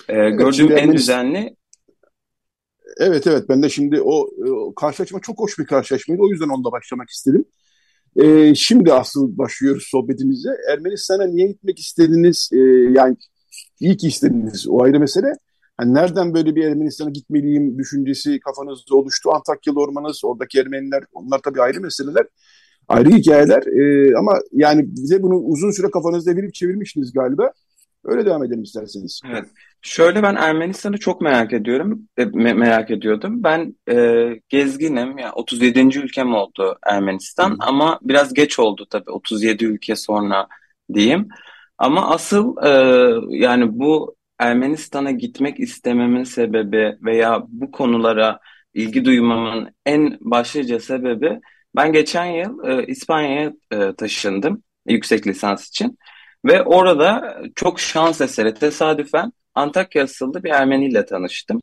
E, evet, gördüğüm en düzenli Evet evet ben de şimdi o, o karşılaşma çok hoş bir karşılaşmaydı. O yüzden onunla başlamak istedim. Ee, şimdi asıl başlıyoruz sohbetimize. Ermenistan'a niye gitmek istediniz? Ee, yani iyi ki istediniz. O ayrı mesele. Hani nereden böyle bir Ermenistan'a gitmeliyim düşüncesi kafanızda oluştu? Antakyalı ormanız, oradaki Ermeniler, onlar tabii ayrı meseleler. Ayrı hikayeler. Ee, ama yani bize bunu uzun süre kafanızda verip çevirmişsiniz galiba. Öyle devam edelim isterseniz. Evet. Şöyle ben Ermenistan'ı çok merak ediyorum, e, me- merak ediyordum. Ben e, gezginim, yani 37. ülkem oldu Ermenistan Hı. ama biraz geç oldu tabii 37 ülke sonra diyeyim. Ama asıl e, yani bu Ermenistan'a gitmek istememin sebebi veya bu konulara ilgi duymamın en başlıca sebebi ben geçen yıl e, İspanya'ya e, taşındım yüksek lisans için. Ve orada çok şans eseri tesadüfen Antakya asıllı bir Ermeniyle tanıştım.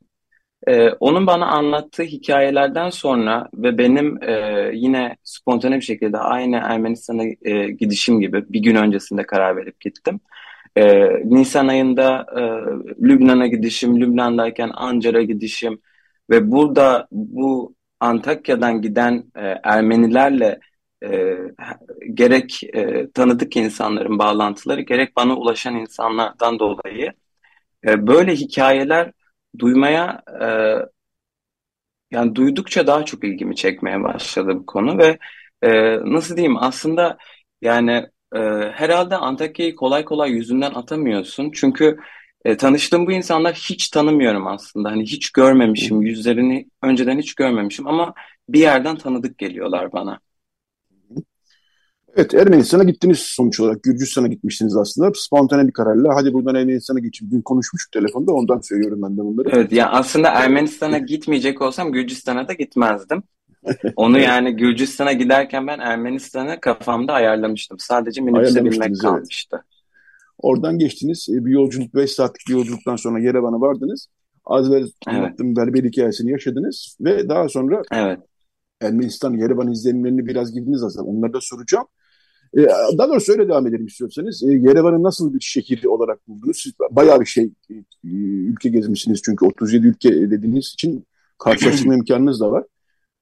Ee, onun bana anlattığı hikayelerden sonra ve benim e, yine spontane bir şekilde aynı Ermenistan'a e, gidişim gibi bir gün öncesinde karar verip gittim. E, Nisan ayında e, Lübnan'a gidişim, Lübnan'dayken Ancar'a gidişim ve burada bu Antakya'dan giden e, Ermenilerle e, gerek e, tanıdık insanların bağlantıları gerek bana ulaşan insanlardan dolayı e, böyle hikayeler duymaya e, yani duydukça daha çok ilgimi çekmeye başladı bu konu ve e, nasıl diyeyim aslında yani e, herhalde Antakya'yı kolay kolay yüzünden atamıyorsun çünkü e, tanıştığım bu insanlar hiç tanımıyorum aslında hani hiç görmemişim yüzlerini önceden hiç görmemişim ama bir yerden tanıdık geliyorlar bana. Evet Ermenistan'a gittiniz sonuç olarak. Gürcistan'a gitmiştiniz aslında. Spontane bir kararla hadi buradan Ermenistan'a geçip dün konuşmuştuk telefonda ondan söylüyorum ben de bunları. Evet ya aslında Ermenistan'a gitmeyecek olsam Gürcistan'a da gitmezdim. Onu yani Gürcistan'a giderken ben Ermenistan'ı kafamda ayarlamıştım. Sadece minibüse binmek kalmıştı. Evet. Oradan geçtiniz. E, bir yolculuk 5 saatlik bir yolculuktan sonra Yerevan'a vardınız. Az evvel evet. anlattığım berber hikayesini yaşadınız ve daha sonra evet. Ermenistan Yerevan izlenimlerini biraz girdiniz aslında. Onları da soracağım. E, daha doğrusu öyle devam edelim istiyorsanız. E, Yerevan'ı nasıl bir şehir olarak buldunuz? Siz bayağı bir şey e, ülke gezmişsiniz çünkü 37 ülke dediğiniz için karşılaştırma imkanınız da var.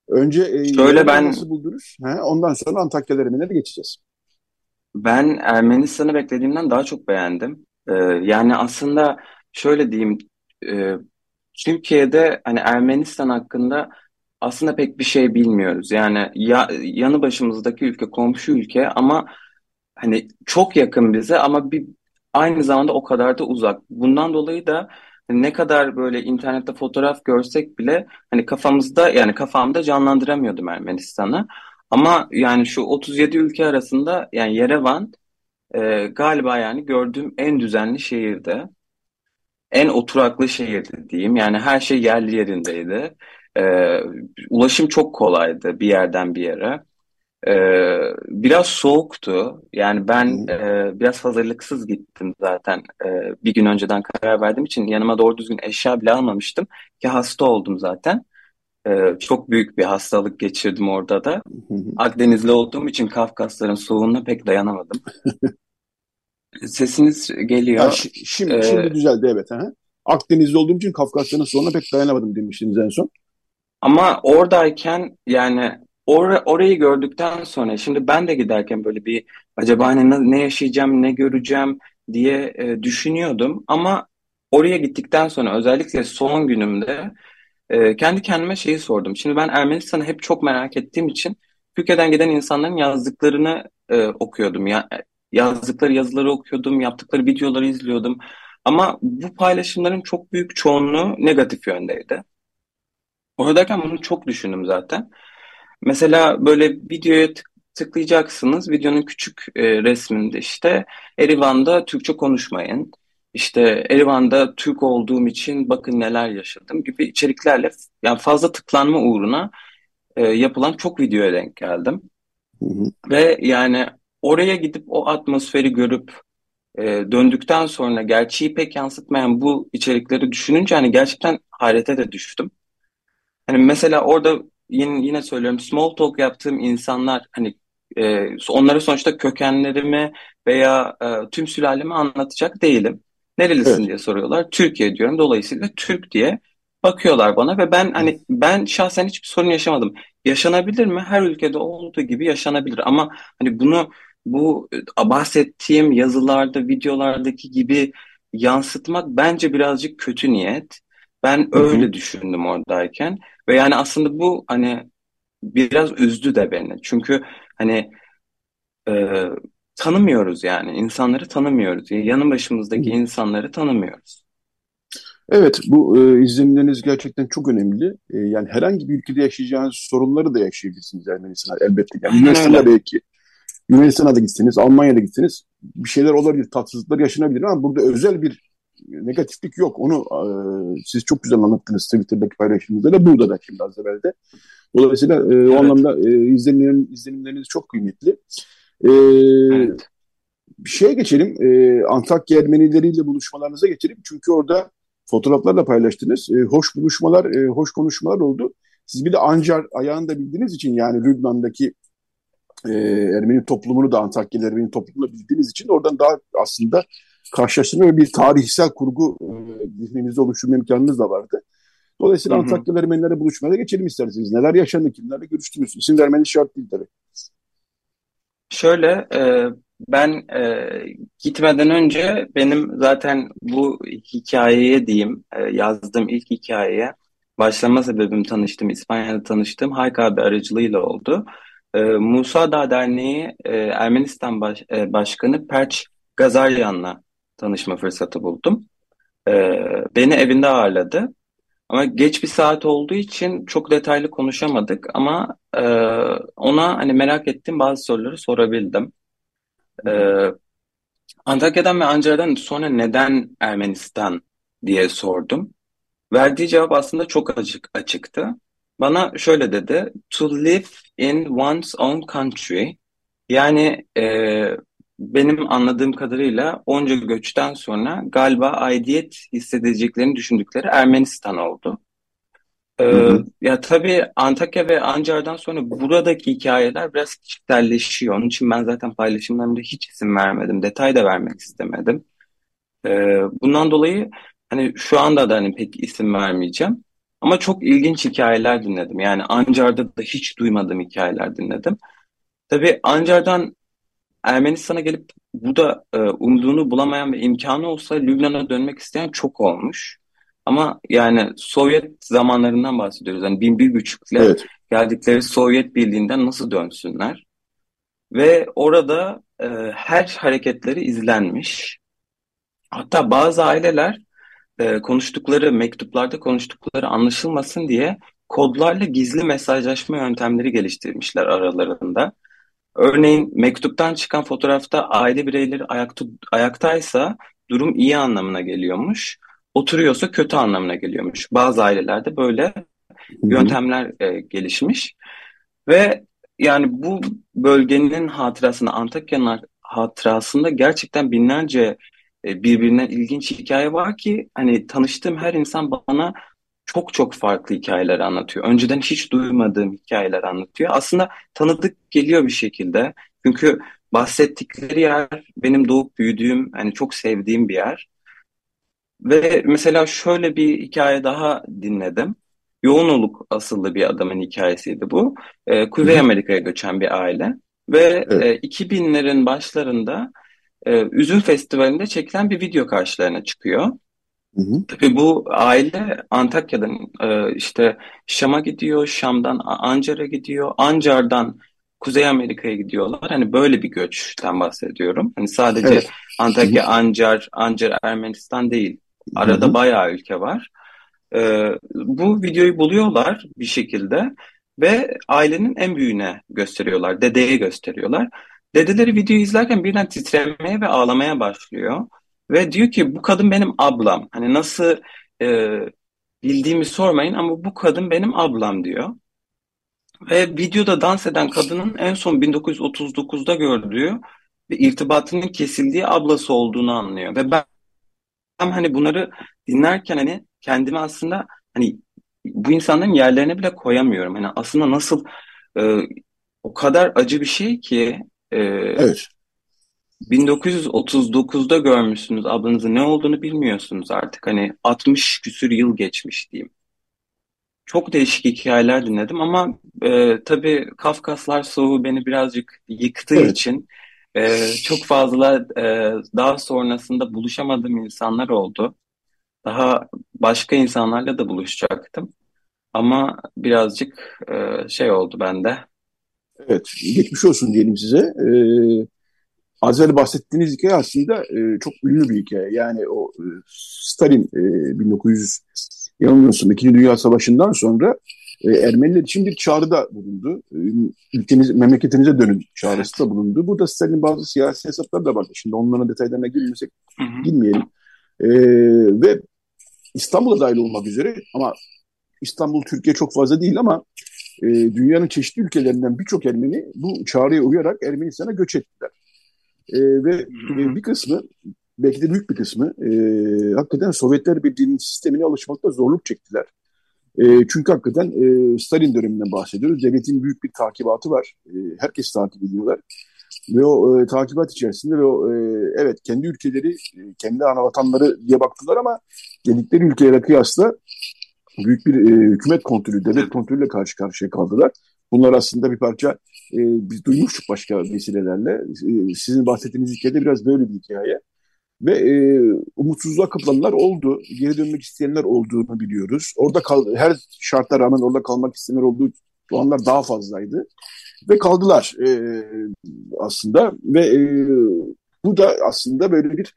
Önce Şöyle ben nasıl buldunuz? Ha, ondan sonra Antakya Ermeniler'e geçeceğiz. Ben Ermenistan'ı beklediğimden daha çok beğendim. Ee, yani aslında şöyle diyeyim, e, Türkiye'de hani Ermenistan hakkında aslında pek bir şey bilmiyoruz. Yani ya, yanı başımızdaki ülke komşu ülke ama hani çok yakın bize ama bir aynı zamanda o kadar da uzak. Bundan dolayı da ne kadar böyle internette fotoğraf görsek bile hani kafamızda yani kafamda canlandıramıyordum Ermenistan'ı. Ama yani şu 37 ülke arasında yani Yerevan e, galiba yani gördüğüm en düzenli şehirdi. En oturaklı şehirdi diyeyim. Yani her şey yerli yerindeydi. E, ulaşım çok kolaydı bir yerden bir yere. E, biraz soğuktu. Yani ben e, biraz hazırlıksız gittim zaten. E, bir gün önceden karar verdiğim için yanıma doğru düzgün eşya bile almamıştım. Ki hasta oldum zaten. E, çok büyük bir hastalık geçirdim orada da. Akdenizli olduğum için Kafkasların soğuğuna pek dayanamadım. Sesiniz geliyor. Ha, şimdi, ee, şimdi düzeldi evet. Aha. Akdeniz'de olduğum için Kafkasların sonuna pek dayanamadım demiştiniz en son. Ama oradayken yani or orayı gördükten sonra şimdi ben de giderken böyle bir acaba hani ne yaşayacağım, ne göreceğim diye e, düşünüyordum. Ama oraya gittikten sonra özellikle son günümde e, kendi kendime şeyi sordum. Şimdi ben Ermenistan'ı hep çok merak ettiğim için Türkiye'den giden insanların yazdıklarını e, okuyordum. Ya, yazdıkları yazıları okuyordum, yaptıkları videoları izliyordum. Ama bu paylaşımların çok büyük çoğunluğu negatif yöndeydi. Oradayken bunu çok düşündüm zaten. Mesela böyle videoya tık tıklayacaksınız. Videonun küçük e, resminde işte Erivan'da Türkçe konuşmayın. İşte Erivan'da Türk olduğum için bakın neler yaşadım gibi içeriklerle yani fazla tıklanma uğruna e, yapılan çok videoya denk geldim. Hı hı. Ve yani oraya gidip o atmosferi görüp e, döndükten sonra gerçeği pek yansıtmayan bu içerikleri düşününce hani gerçekten hayrete de düştüm. Hani mesela orada yine, yine söylüyorum small talk yaptığım insanlar hani e, onlara sonuçta kökenlerimi veya e, tüm sülalemi anlatacak değilim. Nerelisin evet. diye soruyorlar. Türkiye diyorum. Dolayısıyla Türk diye bakıyorlar bana ve ben hani ben şahsen hiçbir sorun yaşamadım. Yaşanabilir mi? Her ülkede olduğu gibi yaşanabilir ama hani bunu bu e, bahsettiğim yazılarda, videolardaki gibi yansıtmak bence birazcık kötü niyet. Ben öyle Hı-hı. düşündüm oradayken ve yani aslında bu hani biraz üzdü de beni. Çünkü hani e, tanımıyoruz yani insanları tanımıyoruz. Yanı başımızdaki Hı-hı. insanları tanımıyoruz. Evet, bu e, izlenimleriniz gerçekten çok önemli. E, yani herhangi bir ülkede yaşayacağınız sorunları da yaşayabilirsiniz Ermenistan'a elbette. Yani Yunanistan'a belki Yunanistan'a da gitseniz, Almanya'da gitseniz bir şeyler olabilir, tatsızlıklar yaşanabilir ama burada özel bir negatiflik yok. Onu e, siz çok güzel anlattınız Twitter'daki paylaşımınızda da burada da şimdi az evvel de. Dolayısıyla e, evet. o anlamda e, izlenimlerin, izlenimleriniz çok kıymetli. E, evet. Bir şeye geçelim. E, Antakya Ermenileriyle buluşmalarınıza geçelim. Çünkü orada fotoğraflarla paylaştınız. E, hoş buluşmalar, e, hoş konuşmalar oldu. Siz bir de Ancar ayağını da bildiğiniz için yani Lübnan'daki e, Ermeni toplumunu da Antakyalı Ermeni toplumunu bildiğiniz için oradan daha aslında karşılaştırma ve bir tarihsel kurgu e, zihninizde oluşturma imkanınız da vardı. Dolayısıyla hı hı. Antakyalı Ermenilere buluşmaya geçelim isterseniz. Neler yaşandı, kimlerle görüştünüz? İsim vermeniz şart değil tabii. Şöyle, e, ben e, gitmeden önce benim zaten bu hikayeye diyeyim, e, yazdığım ilk hikayeye başlama sebebim tanıştım, İspanya'da tanıştığım Hayk abi aracılığıyla oldu. E, Musa Dağ Derneği e, Ermenistan baş, e, Başkanı Perç Gazaryan'la tanışma fırsatı buldum. E, beni evinde ağırladı. Ama geç bir saat olduğu için çok detaylı konuşamadık ama e, ona hani merak ettiğim bazı soruları sorabildim. E, Antakya'dan ve Ankara'dan sonra neden Ermenistan diye sordum. Verdiği cevap aslında çok açık açıktı. Bana şöyle dedi, to live in one's own country. Yani e, benim anladığım kadarıyla onca göçten sonra galiba aidiyet hissedeceklerini düşündükleri Ermenistan oldu. Ee, hı hı. Ya tabii Antakya ve Ancar'dan sonra buradaki hikayeler biraz kişiselleşiyor. Onun için ben zaten paylaşımlarımda hiç isim vermedim. Detay da vermek istemedim. Ee, bundan dolayı hani şu anda da hani pek isim vermeyeceğim. Ama çok ilginç hikayeler dinledim. Yani Ancar'da da hiç duymadığım hikayeler dinledim. Tabii Ancar'dan Ermenistan'a gelip burada e, umduğunu bulamayan ve imkanı olsa Lübnan'a dönmek isteyen çok olmuş. Ama yani Sovyet zamanlarından bahsediyoruz. Yani bin bir buçukla evet. geldikleri Sovyet Birliği'nden nasıl dönsünler? Ve orada e, her hareketleri izlenmiş. Hatta bazı aileler e, konuştukları mektuplarda konuştukları anlaşılmasın diye kodlarla gizli mesajlaşma yöntemleri geliştirmişler aralarında. Örneğin mektuptan çıkan fotoğrafta aile bireyleri ayakta, ayaktaysa durum iyi anlamına geliyormuş. Oturuyorsa kötü anlamına geliyormuş. Bazı ailelerde böyle yöntemler e, gelişmiş. Ve yani bu bölgenin hatırasında, Antakya'nın hatırasında gerçekten binlerce e, birbirinden ilginç hikaye var ki hani tanıştığım her insan bana çok çok farklı hikayeler anlatıyor. Önceden hiç duymadığım hikayeler anlatıyor. Aslında tanıdık geliyor bir şekilde. Çünkü bahsettikleri yer benim doğup büyüdüğüm, hani çok sevdiğim bir yer. Ve mesela şöyle bir hikaye daha dinledim. Yoğunoluk asıllı bir adamın hikayesiydi bu. Ee, Kuzey Amerika'ya göçen bir aile. Ve evet. e, 2000'lerin başlarında e, Üzüm Festivali'nde çekilen bir video karşılarına çıkıyor. Hı hı. Tabii bu aile Antakya'dan e, işte Şam'a gidiyor, Şam'dan Ancar'a gidiyor, Ancar'dan Kuzey Amerika'ya gidiyorlar. Hani böyle bir göçten bahsediyorum. Hani sadece evet. Antakya, Ancar, Ancar, Ermenistan değil. Arada hı hı. bayağı ülke var. E, bu videoyu buluyorlar bir şekilde ve ailenin en büyüğüne gösteriyorlar, dedeye gösteriyorlar. Dedeleri videoyu izlerken birden titremeye ve ağlamaya başlıyor. Ve diyor ki bu kadın benim ablam. Hani nasıl e, bildiğimi sormayın ama bu kadın benim ablam diyor. Ve videoda dans eden kadının en son 1939'da gördüğü ve irtibatının kesildiği ablası olduğunu anlıyor. Ve ben, ben hani bunları dinlerken hani kendimi aslında hani bu insanların yerlerine bile koyamıyorum. Hani aslında nasıl e, o kadar acı bir şey ki e, evet. 1939'da görmüşsünüz ablanızın ne olduğunu bilmiyorsunuz artık. Hani 60 küsür yıl geçmiş diyeyim. Çok değişik hikayeler dinledim ama e, tabii Kafkaslar Soğuğu beni birazcık yıktığı evet. için e, çok fazla e, daha sonrasında buluşamadığım insanlar oldu. Daha başka insanlarla da buluşacaktım. Ama birazcık e, şey oldu bende. Evet, geçmiş olsun diyelim size. Ee, az önce bahsettiğiniz hikaye aslında e, çok ünlü bir hikaye. Yani o e, Stalin e, 1900 yanılmıyorsun 2. Dünya Savaşı'ndan sonra e, Ermeniler için bir çağrıda bulundu. E, ülkeniz, memleketinize dönün çağrısı da bulundu. Burada Stalin'in bazı siyasi hesapları da vardı. Şimdi onların detaylarına girmesek girmeyelim. E, ve İstanbul'a dahil olmak üzere ama İstanbul Türkiye çok fazla değil ama e, dünyanın çeşitli ülkelerinden birçok Ermeni bu çağrıya uyarak Ermenistan'a göç ettiler. E, ve e, bir kısmı belki de büyük bir kısmı e, hakikaten Sovyetler Birliği'nin sistemine alışmakta zorluk çektiler. E, çünkü hakikaten e, Stalin döneminden bahsediyoruz. Devletin büyük bir takibatı var. E, herkes takip ediyorlar. Ve o e, takibat içerisinde ve o e, evet kendi ülkeleri, e, kendi ana vatanları diye baktılar ama geldikleri ülkelere kıyasla büyük bir e, hükümet kontrolü, devlet kontrolüyle karşı karşıya kaldılar. Bunlar aslında bir parça e, biz duymuştuk başka vesilelerle. E, sizin bahsettiğiniz hikayede biraz böyle bir hikaye. Ve e, umutsuzluğa kapılanlar oldu. Geri dönmek isteyenler olduğunu biliyoruz. Orada kal her şartla rağmen orada kalmak isteyenler olduğu olanlar daha fazlaydı. Ve kaldılar e, aslında. Ve e, bu da aslında böyle bir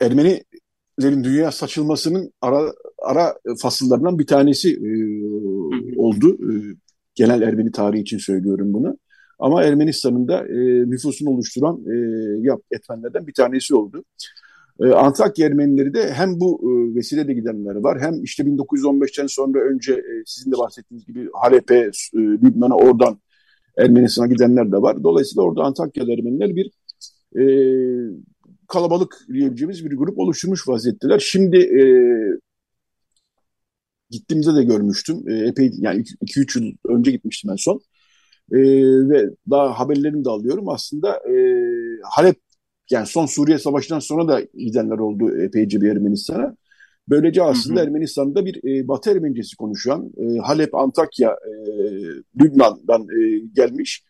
Ermenilerin dünya saçılmasının ara ara fasıllarından bir tanesi e, oldu. E, genel Ermeni tarihi için söylüyorum bunu. Ama Ermenistan'ın da e, nüfusunu oluşturan e, yap, etmenlerden bir tanesi oldu. E, Antakya Ermenileri de hem bu e, vesileyle gidenler var hem işte 1915'ten sonra önce e, sizin de bahsettiğiniz gibi Halep'e, e, Lübnan'a oradan Ermenistan'a gidenler de var. Dolayısıyla orada Antakya Ermeniler bir e, kalabalık diyebileceğimiz bir grup oluşturmuş vaziyetteler. Şimdi e, gittiğimizde de görmüştüm. E, epey yani 2-3 yıl önce gitmiştim en son. E, ve daha haberlerini de alıyorum. Aslında e, Halep yani son Suriye Savaşı'ndan sonra da gidenler oldu epeyce bir Ermenistan'a. Böylece aslında hı hı. Ermenistan'da bir e, Batı Ermenicesi konuşan e, Halep, Antakya, e, Lübnan'dan e, gelmiş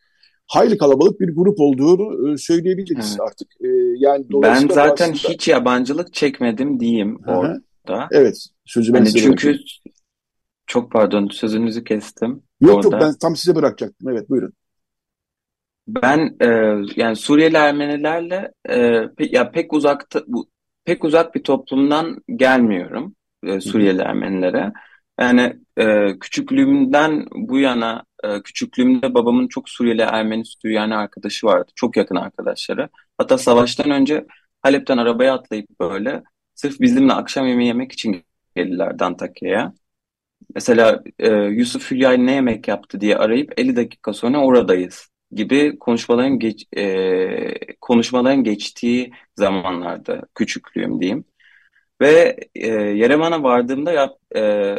hayli kalabalık bir grup olduğunu e, söyleyebiliriz evet. artık. E, yani ben zaten aslında... hiç yabancılık çekmedim diyeyim Hı-hı. orada. Evet, sözü ben hani çünkü. Çok pardon sözünüzü kestim. Yok orada. yok ben tam size bırakacaktım. Evet buyurun. Ben e, yani Suriyeli Ermenilerle e, pe, ya pek uzakta bu pek uzak bir toplumdan gelmiyorum e, Suriyeli Ermenilere. Yani e, küçüklüğümden bu yana e, küçüklüğümde babamın çok Suriyeli Ermeni Süryani arkadaşı vardı. Çok yakın arkadaşları. Hatta savaştan önce Halep'ten arabaya atlayıp böyle sırf bizimle akşam yemeği yemek için geldiler Antakya'ya. Mesela e, Yusuf Hülya'yı ne yemek yaptı diye arayıp 50 dakika sonra oradayız gibi konuşmaların geç, e, konuşmaların geçtiği zamanlarda küçüklüğüm diyeyim. Ve e, Yerevan'a vardığımda ya e,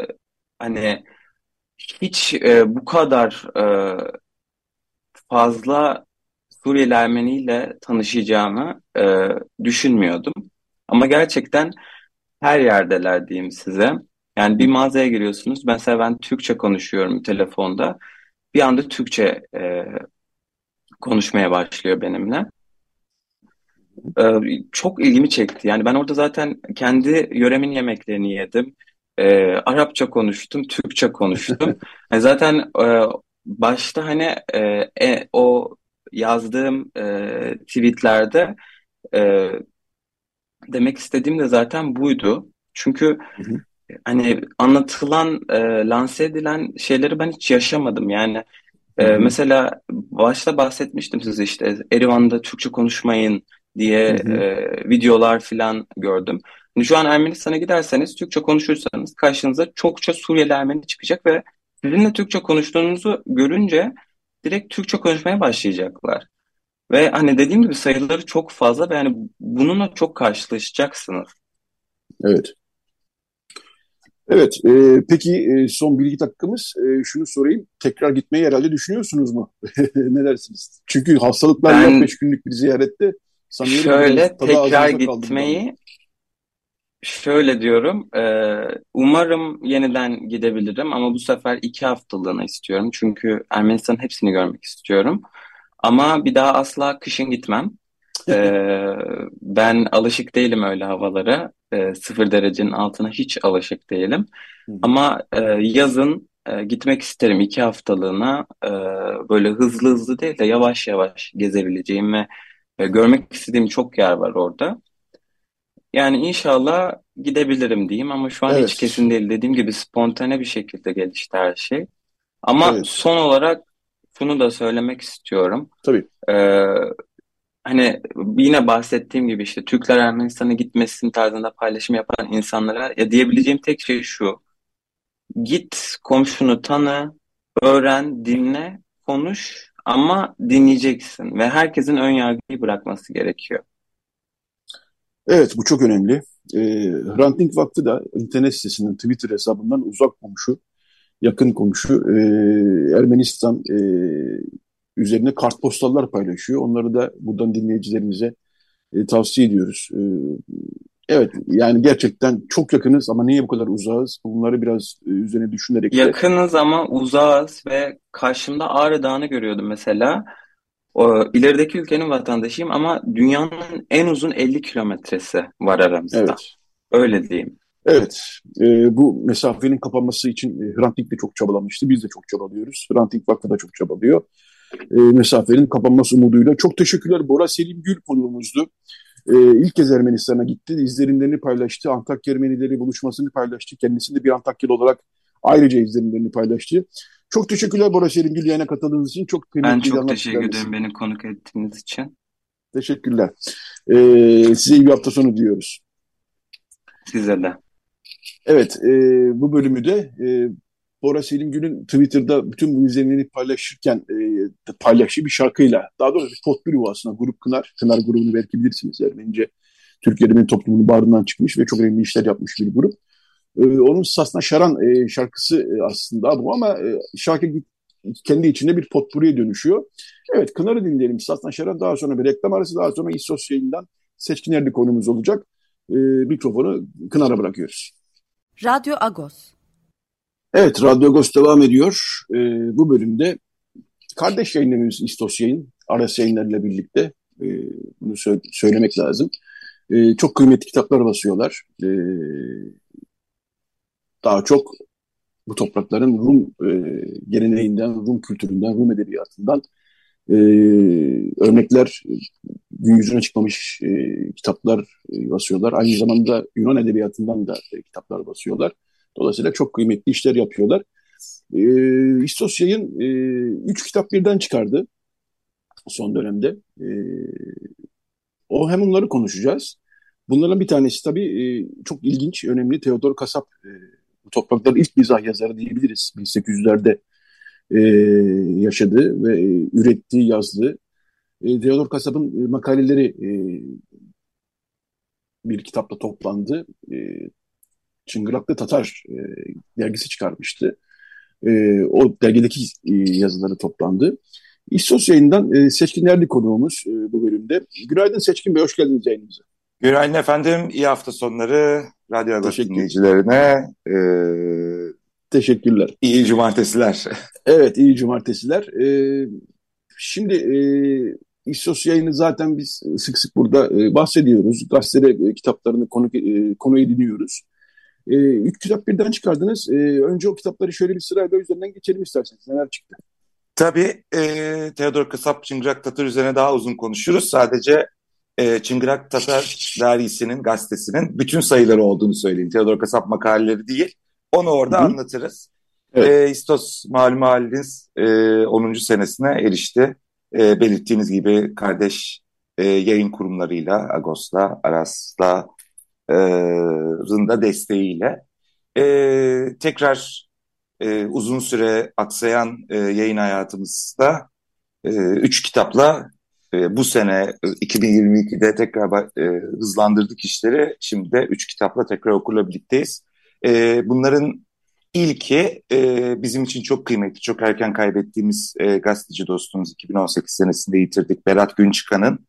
hani hiç e, bu kadar e, fazla Suriyeli Ermeni ile tanışacağımı e, düşünmüyordum. Ama gerçekten her yerdeler diyeyim size. Yani bir mağazaya giriyorsunuz. Mesela ben Türkçe konuşuyorum telefonda. Bir anda Türkçe e, konuşmaya başlıyor benimle. Ee, çok ilgimi çekti. Yani ben orada zaten kendi yöremin yemeklerini yedim. Ee, Arapça konuştum, Türkçe konuştum. Yani zaten e, başta hani e, e, o yazdığım e, tweetlerde e, demek istediğim de zaten buydu. Çünkü hı hı. Hani anlatılan, e, lanse edilen şeyleri ben hiç yaşamadım. Yani ee, mesela başta bahsetmiştim size işte Erivan'da Türkçe konuşmayın diye e, videolar falan gördüm. Şimdi şu an Ermenistan'a giderseniz Türkçe konuşursanız karşınıza çokça Suriyeli Ermeni çıkacak ve sizinle Türkçe konuştuğunuzu görünce direkt Türkçe konuşmaya başlayacaklar. Ve hani dediğim gibi sayıları çok fazla ve yani bununla çok karşılaşacaksınız. Evet. Evet, e, peki e, son bir iki dakikamız e, şunu sorayım. Tekrar gitmeyi herhalde düşünüyorsunuz mu? ne dersiniz? Çünkü hastalıklar ben, 5 günlük bir ziyarette sanıyorum şöyle tekrar gitmeyi şöyle diyorum. E, umarım yeniden gidebilirim ama bu sefer iki haftalığına istiyorum. Çünkü Ermenistan'ın hepsini görmek istiyorum. Ama bir daha asla kışın gitmem. Ee, ben alışık değilim öyle havalara. Ee, sıfır derecenin altına hiç alışık değilim. Ama e, yazın e, gitmek isterim iki haftalığına. E, böyle hızlı hızlı değil de yavaş yavaş gezebileceğim ve e, görmek istediğim çok yer var orada. Yani inşallah gidebilirim diyeyim ama şu an Evet. hiç kesin değil. Dediğim gibi spontane bir şekilde gelişti her şey. Ama Evet. son olarak şunu da söylemek istiyorum. Tabii. Ee, hani yine bahsettiğim gibi işte Türkler Ermenistan'a gitmesin tarzında paylaşım yapan insanlara ya diyebileceğim tek şey şu. Git komşunu tanı, öğren, dinle, konuş ama dinleyeceksin ve herkesin ön yargıyı bırakması gerekiyor. Evet bu çok önemli. E, Hrant Dink Vakfı da internet sitesinin Twitter hesabından uzak komşu, yakın komşu e, Ermenistan e, üzerine kartpostallar paylaşıyor. Onları da buradan dinleyicilerimize e, tavsiye ediyoruz. E, evet yani gerçekten çok yakınız ama niye bu kadar uzağız? Bunları biraz e, üzerine düşünerek de... Yakınız ama uzağız ve karşımda Ağrı Dağı'nı görüyordum mesela. O, ilerideki ülkenin vatandaşıyım ama dünyanın en uzun 50 kilometresi var aramızda. Evet. Öyle diyeyim. Evet, e, bu mesafenin kapanması için e, Hrant Dink de çok çabalamıştı. Biz de çok çabalıyoruz. Hrant Dink Vakfı da çok çabalıyor. E, mesafenin kapanması umuduyla. Çok teşekkürler. Bora Selim Gül konuğumuzdu. E, ilk kez Ermenistan'a gitti. İzlenimlerini paylaştı. Antakya Ermenileri buluşmasını paylaştı. Kendisi de bir Antakyalı olarak ayrıca izlenimlerini paylaştı. Çok teşekkürler Bora Selim Gül yayına katıldığınız için. Çok Ben çok teşekkür ederim beni konuk ettiğiniz için. Teşekkürler. E, size iyi bir hafta sonu diyoruz. Size de. Evet, e, bu bölümü de e, Bora Selim Gül'ün Twitter'da bütün bu izlenimlerini paylaşırken e, paylaştığı bir şarkıyla, daha doğrusu bir potpürü aslında Grup Kınar. Kınar grubunu belki bilirsiniz. Ermenice Türkiye'de bir toplumunun bağrından çıkmış ve çok önemli işler yapmış bir grup. E, onun Sasna Şaran e, şarkısı e, aslında bu ama e, şarkı kendi içinde bir potpürüye dönüşüyor. Evet, Kınar'ı dinleyelim. Sasna Şaran daha sonra bir reklam arası, daha sonra İstos yayından Seçkin Erdi konumuz olacak. E, mikrofonu Kınar'a bırakıyoruz. Radyo Agos. Evet, Radyo Agos devam ediyor. Ee, bu bölümde kardeş yayınlarımız İstos Yayın, Aras yayınlarıyla birlikte e, bunu sö- söylemek lazım. E, çok kıymetli kitaplar basıyorlar. E, daha çok bu toprakların Rum e, geleneğinden, Rum kültüründen, Rum edebiyatından e, e, örnekler, gün yüzüne çıkmamış e, kitaplar e, basıyorlar. Aynı zamanda Yunan edebiyatından da e, kitaplar basıyorlar. Dolayısıyla çok kıymetli işler yapıyorlar. E, İstos Yayın e, üç kitap birden çıkardı son dönemde. E, o hem onları konuşacağız. Bunların bir tanesi tabii e, çok ilginç, önemli. Theodor Kasap, e, bu toprakların ilk mizah yazarı diyebiliriz. 1800'lerde e, yaşadı ve e, ürettiği, yazdığı. E, Theodor Kasap'ın e, makaleleri e, bir kitapla toplandı. E, Çıngıraklı Tatar e, dergisi çıkarmıştı. E, o dergideki e, yazıları toplandı. İstos yayından e, Seçkin Erdi konuğumuz e, bu bölümde. Günaydın Seçkin Bey, hoş geldiniz yayınımıza. Günaydın efendim, iyi hafta sonları Radyo Agos dinleyicilerine. E, Teşekkürler. İyi cumartesiler. Evet, iyi cumartesiler. E, şimdi e, İstos yayını zaten biz sık sık burada e, bahsediyoruz. Gazetede e, kitaplarını konu, e, konu ediniyoruz. E, üç kitap birden çıkardınız. E, önce o kitapları şöyle bir sırayla üzerinden geçelim isterseniz. Neler çıktı? Tabii e, Theodor Kasap Çıngırak Tatar üzerine daha uzun konuşuruz. Sadece e, Çıngırak Tatar dergisinin, gazetesinin bütün sayıları olduğunu söyleyeyim. Theodor Kasap makaleleri değil. Onu orada Hı. anlatırız. Evet. E, İstos malum haliniz e, 10. senesine erişti. E, belirttiğiniz gibi kardeş e, yayın kurumlarıyla, Agos'la, Aras'la, Rında desteğiyle e, tekrar e, uzun süre aksayan e, yayın hayatımızda e, üç kitapla e, bu sene 2022'de tekrar e, hızlandırdık işleri. Şimdi de üç kitapla tekrar okurla birlikteyiz. E, bunların ilki e, bizim için çok kıymetli, çok erken kaybettiğimiz e, gazeteci dostumuz 2018 senesinde yitirdik Berat Günçıkan'ın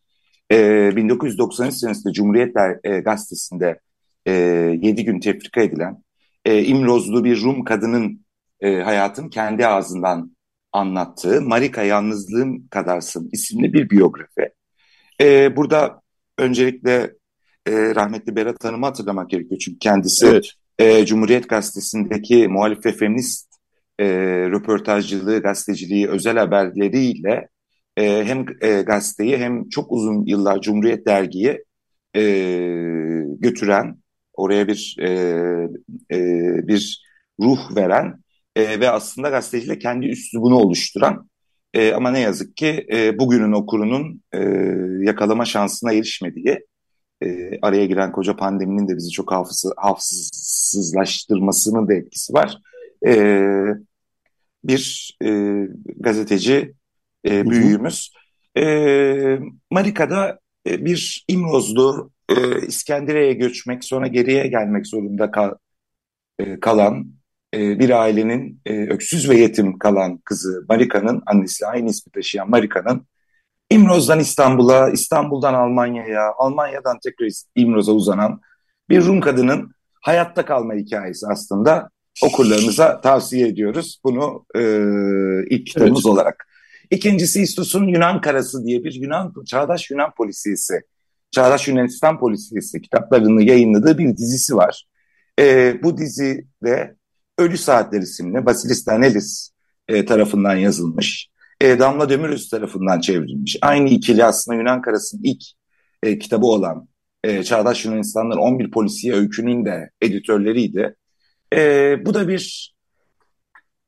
e, 1993 senesinde Cumhuriyet e, Gazetesi'nde e, 7 gün tefrika edilen e, İmrozlu bir Rum kadının e, hayatın kendi ağzından anlattığı Marika Yalnızlığım Kadarsın isimli bir biyografi. E, burada öncelikle e, rahmetli Berat Hanım'ı hatırlamak gerekiyor. Çünkü kendisi evet. e, Cumhuriyet Gazetesi'ndeki muhalif ve feminist e, röportajcılığı, gazeteciliği, özel haberleriyle e, hem e, gazeteyi hem çok uzun yıllar Cumhuriyet Dergi'yi e, götüren, oraya bir e, e, bir ruh veren e, ve aslında gazeteciyle kendi üslubunu oluşturan e, ama ne yazık ki e, bugünün okurunun e, yakalama şansına erişmediği e, araya giren koca pandeminin de bizi çok hafız, hafızsızlaştırmasının da etkisi var. E, bir e, gazeteci e, büyüğümüz. E, Marika'da e, bir İmrozlu e, İskenderiye'ye göçmek sonra geriye gelmek zorunda kal, e, kalan e, bir ailenin e, öksüz ve yetim kalan kızı Marika'nın, annesi aynı ismi taşıyan Marika'nın İmroz'dan İstanbul'a, İstanbul'dan Almanya'ya, Almanya'dan tekrar İmroz'a uzanan bir Rum kadının hayatta kalma hikayesi aslında okurlarımıza tavsiye ediyoruz. Bunu e, ilk kitabımız evet. olarak. İkincisi İstus'un Yunan Karası diye bir Yunan çağdaş Yunan polisiyesi, çağdaş Yunanistan polisiyesi kitaplarını yayınladığı bir dizisi var. E, bu dizide Ölü Saatler isimli Basilis Danelis e, tarafından yazılmış. E, Damla Demiröz tarafından çevrilmiş. Aynı ikili aslında Yunan Karası'nın ilk e, kitabı olan e, Çağdaş Yunanistanlar 11 Polisiye Öykü'nün de editörleriydi. E, bu da bir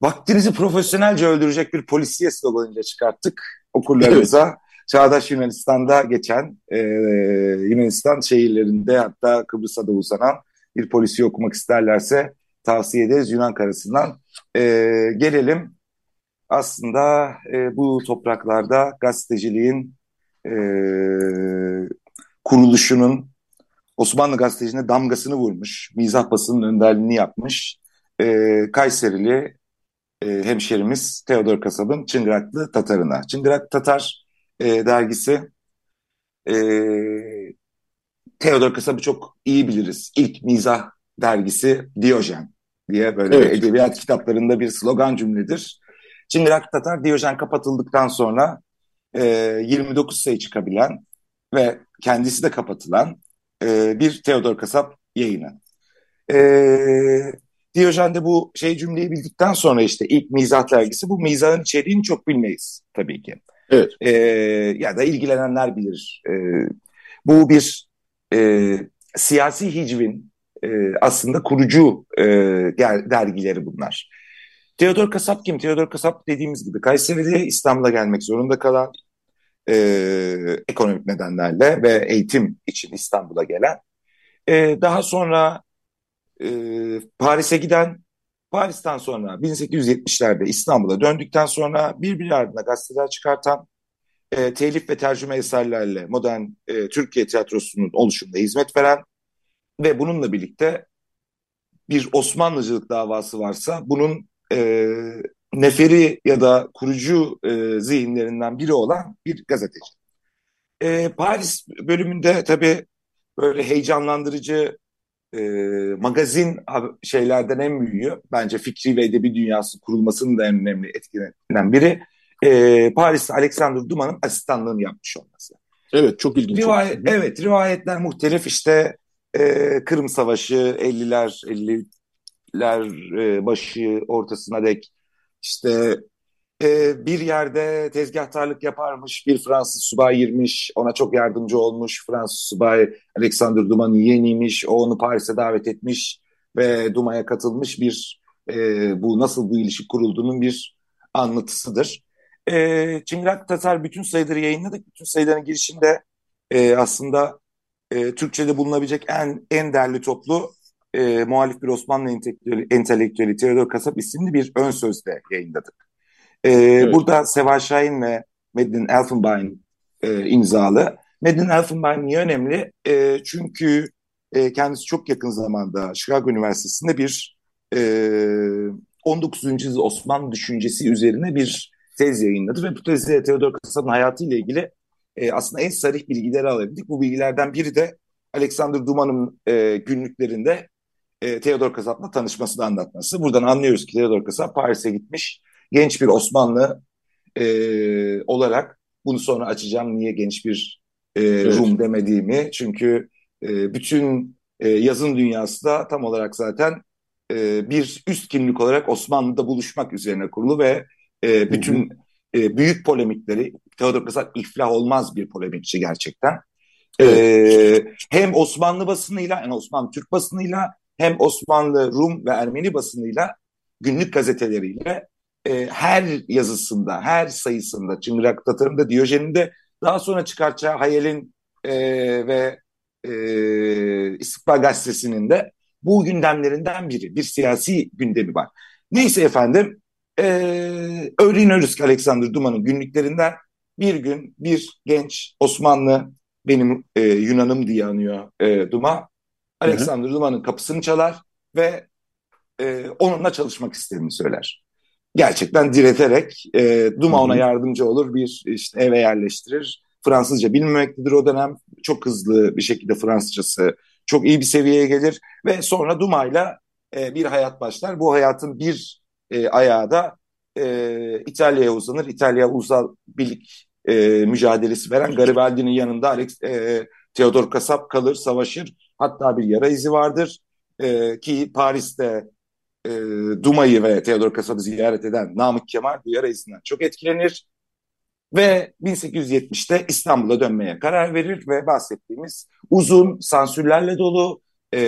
vaktinizi profesyonelce öldürecek bir polisiye sloganıyla çıkarttık okurlarımıza. Çağdaş Yunanistan'da geçen e, Yunanistan şehirlerinde hatta Kıbrıs'a da uzanan bir polisi okumak isterlerse tavsiye ederiz Yunan karasından. E, gelelim aslında e, bu topraklarda gazeteciliğin e, kuruluşunun Osmanlı gazeteciliğine damgasını vurmuş, mizah basının önderliğini yapmış e, Kayserili e, hemşerimiz Teodor Kasab'ın Çıngıraklı Tatarına. Çıngırak Tatar e, dergisi e, Teodor Kasab'ı çok iyi biliriz. İlk mizah dergisi Diyojen diye böyle evet. edebiyat kitaplarında bir slogan cümledir. Şimdi Rak Tatar Diyojen kapatıldıktan sonra e, 29 sayı çıkabilen ve kendisi de kapatılan e, bir Theodor Kasap yayını. E, Diyojen de bu şey cümleyi bildikten sonra işte ilk mizah dergisi bu mizahın içeriğini çok bilmeyiz tabii ki. Evet. E, ya da ilgilenenler bilir. E, bu bir e, siyasi hicvin e, aslında kurucu e, dergileri bunlar. Theodor Kasap kim? Theodor Kasap dediğimiz gibi Kayseri'de İstanbul'a gelmek zorunda kalan e, ekonomik nedenlerle ve eğitim için İstanbul'a gelen. E, daha sonra e, Paris'e giden, Paris'ten sonra 1870'lerde İstanbul'a döndükten sonra birbiri ardına gazeteler çıkartan, e, telif ve tercüme eserlerle modern e, Türkiye tiyatrosunun oluşumuna hizmet veren ve bununla birlikte bir Osmanlıcılık davası varsa bunun e, neferi ya da kurucu e, zihinlerinden biri olan bir gazeteci. E, Paris bölümünde tabii böyle heyecanlandırıcı e, magazin şeylerden en büyüğü bence fikri ve edebi dünyası kurulmasının da en önemli etkilerinden biri e, Paris'te Alexander Dumas'ın asistanlığını yapmış olması. Evet çok ilginç. Rivayet, evet rivayetler muhtelif işte e, Kırım Savaşı 50'ler 50'ler e, başı ortasına dek işte e, bir yerde tezgahtarlık yaparmış bir Fransız subay girmiş ona çok yardımcı olmuş Fransız subay Alexander Dumas'ın yeğeniymiş o onu Paris'e davet etmiş ve Dumas'a katılmış bir e, bu nasıl bu ilişki kurulduğunun bir anlatısıdır. E, Çıngırak Tatar bütün sayıları yayınladık. Bütün sayıların girişinde e, aslında e, Türkçe'de bulunabilecek en en değerli toplu e, muhalif bir Osmanlı entelektüeli, entelektüeli Theodor Kasap isimli bir ön sözde yayınladık. E, evet. Burada Seval Şahin ve Medin Elfenbein e, imzalı. Medin Elfenbein niye önemli? E, çünkü e, kendisi çok yakın zamanda Chicago Üniversitesi'nde bir e, 19. yüzyıl Osmanlı düşüncesi üzerine bir tez yayınladı ve bu tezde Theodor Kasap'ın hayatıyla ilgili e, aslında en sarih bilgileri alabildik. Bu bilgilerden biri de Alexander Duman'ın e, günlüklerinde e, Theodor Kasap'la tanışmasını anlatması. Buradan anlıyoruz ki Theodor Kasap Paris'e gitmiş genç bir Osmanlı e, olarak bunu sonra açacağım niye genç bir e, evet. Rum demediğimi. Çünkü e, bütün e, yazın dünyası da tam olarak zaten e, bir üst kimlik olarak Osmanlı'da buluşmak üzerine kurulu ve e, bütün e, büyük polemikleri Theodor Kasap iflah olmaz bir polemikçi gerçekten. E, evet. E, hem Osmanlı basınıyla yani Osmanlı Türk basınıyla hem Osmanlı, Rum ve Ermeni basınıyla günlük gazeteleriyle e, her yazısında, her sayısında, Çıngırak Tatar'ın Diyojen'in de daha sonra çıkartacağı Hayal'in e, ve e, İstikbal Gazetesi'nin de bu gündemlerinden biri. Bir siyasi gündemi var. Neyse efendim, e, öğreniyoruz ki Alexander Duman'ın günlüklerinden bir gün bir genç Osmanlı, benim e, Yunanım diye anıyor e, Duma, Alexander Duman'ın kapısını çalar ve e, onunla çalışmak istediğini söyler. Gerçekten direterek e, Duma ona yardımcı olur, bir işte eve yerleştirir. Fransızca bilmemektedir o dönem. Çok hızlı bir şekilde Fransızcası çok iyi bir seviyeye gelir ve sonra Duma'yla e, bir hayat başlar. Bu hayatın bir e, ayağı da e, İtalya'ya uzanır. İtalya Ulusal Birlik e, mücadelesi veren Garibaldi'nin yanında Alex e, Theodor Kasap kalır, savaşır. Hatta bir yara izi vardır e, ki Paris'te e, Duma'yı ve Theodor Kasap'ı ziyaret eden Namık Kemal bu yara izinden çok etkilenir. Ve 1870'te İstanbul'a dönmeye karar verir ve bahsettiğimiz uzun sansürlerle dolu, e,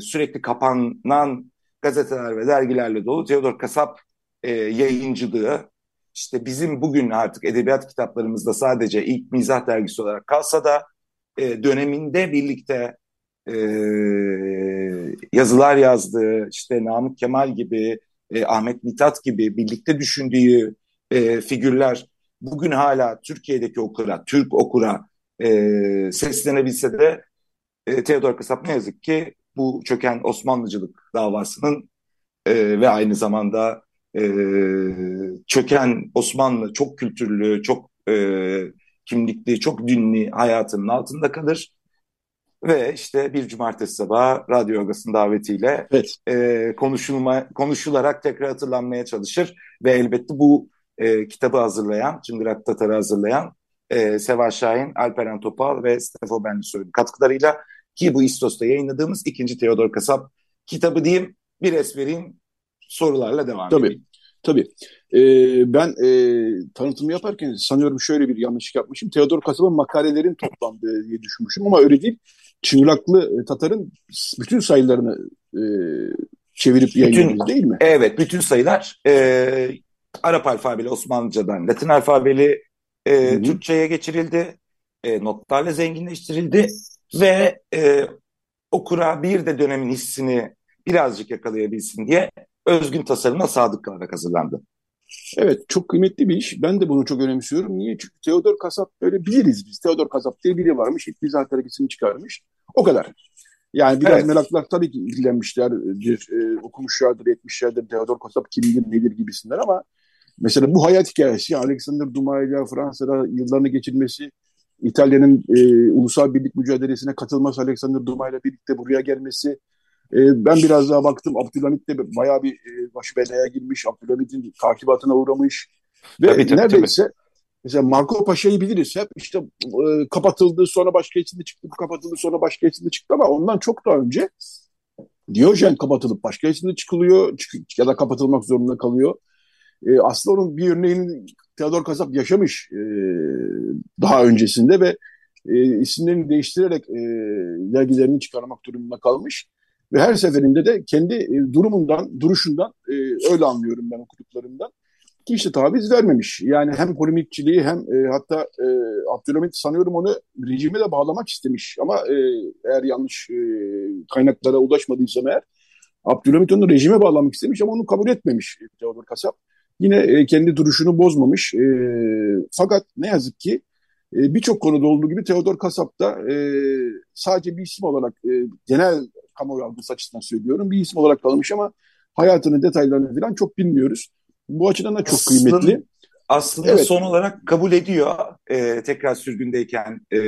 sürekli kapanan gazeteler ve dergilerle dolu Theodor Kasap e, yayıncılığı, işte bizim bugün artık edebiyat kitaplarımızda sadece ilk mizah dergisi olarak kalsa da e, döneminde birlikte e, yazılar yazdığı, işte Namık Kemal gibi, e, Ahmet Mithat gibi birlikte düşündüğü e, figürler bugün hala Türkiye'deki okura, Türk okura e, seslenebilse de e, Theodor Kasap ne yazık ki bu çöken Osmanlıcılık davasının e, ve aynı zamanda e, çöken Osmanlı çok kültürlü, çok e, kimlikli, çok dinli hayatının altında kalır. Ve işte bir cumartesi sabahı Radyo Yogas'ın davetiyle evet. e, konuşulma, konuşularak tekrar hatırlanmaya çalışır. Ve elbette bu e, kitabı hazırlayan, Çıngırak Tatar'ı hazırlayan e, Seva Şahin, Alperen Topal ve Stefo Benlisoy'un katkılarıyla ki bu İstos'ta yayınladığımız ikinci Teodor Kasap kitabı diyeyim, bir es vereyim, sorularla devam Tabii. edeyim. Tabii. Ee, ben e, tanıtımı yaparken sanıyorum şöyle bir yanlışlık yapmışım. Theodor Kasab'ın makalelerin toplandığı diye düşünmüşüm ama öyle değil. Çıngıraklı Tatar'ın bütün sayılarını e, çevirip yayınladınız değil mi? Evet, bütün sayılar e, Arap alfabeli Osmanlıcadan Latin alfabeli e, Türkçe'ye geçirildi. E, notlarla zenginleştirildi ve e, okura bir de dönemin hissini birazcık yakalayabilsin diye özgün tasarıma sadık kalarak hazırlandı. Evet çok kıymetli bir iş. Ben de bunu çok önemsiyorum. Niye? Çünkü Theodor Kasap böyle biliriz biz. Theodor Kasap diye biri varmış. İlk bizzat hareketini çıkarmış. O kadar. Yani biraz evet. meraklar tabii ki ilgilenmişlerdir, e, okumuşlardır, etmişlerdir. Theodor Kasap kimdir, nedir gibisinden ama mesela bu hayat hikayesi Alexander Dumas ile Fransa'da yıllarını geçirmesi, İtalya'nın e, ulusal birlik mücadelesine katılması, Alexander Dumas ile birlikte buraya gelmesi, e, ben biraz daha baktım Abdülhamit de bayağı bir e, başı belaya girmiş. Abdülhamit'in takibatına uğramış. Ve tabii, tabii, neredeyse tabii. mesela Marco Paşa'yı biliriz. Hep işte e, kapatıldı sonra başka içinde çıktı. Kapatıldı sonra başka içinde çıktı ama ondan çok daha önce Diyojen kapatılıp başka içinde çıkılıyor çık ya da kapatılmak zorunda kalıyor. E, aslında onun bir örneğini Theodor Kasap yaşamış e, daha öncesinde ve e, isimlerini değiştirerek e, dergilerini çıkarmak durumunda kalmış. Ve her seferinde de kendi e, durumundan, duruşundan e, öyle anlıyorum ben okuduklarımdan. Ki işte taviz vermemiş. Yani hem polemikçiliği hem e, hatta e, Abdülhamit sanıyorum onu rejime de bağlamak istemiş. Ama e, eğer yanlış e, kaynaklara ulaşmadıysam eğer Abdülhamit onu rejime bağlamak istemiş ama onu kabul etmemiş Teodor Kasap. Yine e, kendi duruşunu bozmamış. E, fakat ne yazık ki e, birçok konuda olduğu gibi Teodor Kasap da e, sadece bir isim olarak e, genel kamuoyu algısı açısından söylüyorum. Bir isim olarak kalmış ama hayatının detaylarını falan çok bilmiyoruz. Bu açıdan da çok aslında, kıymetli. Aslında evet. son olarak kabul ediyor. E, tekrar sürgündeyken e,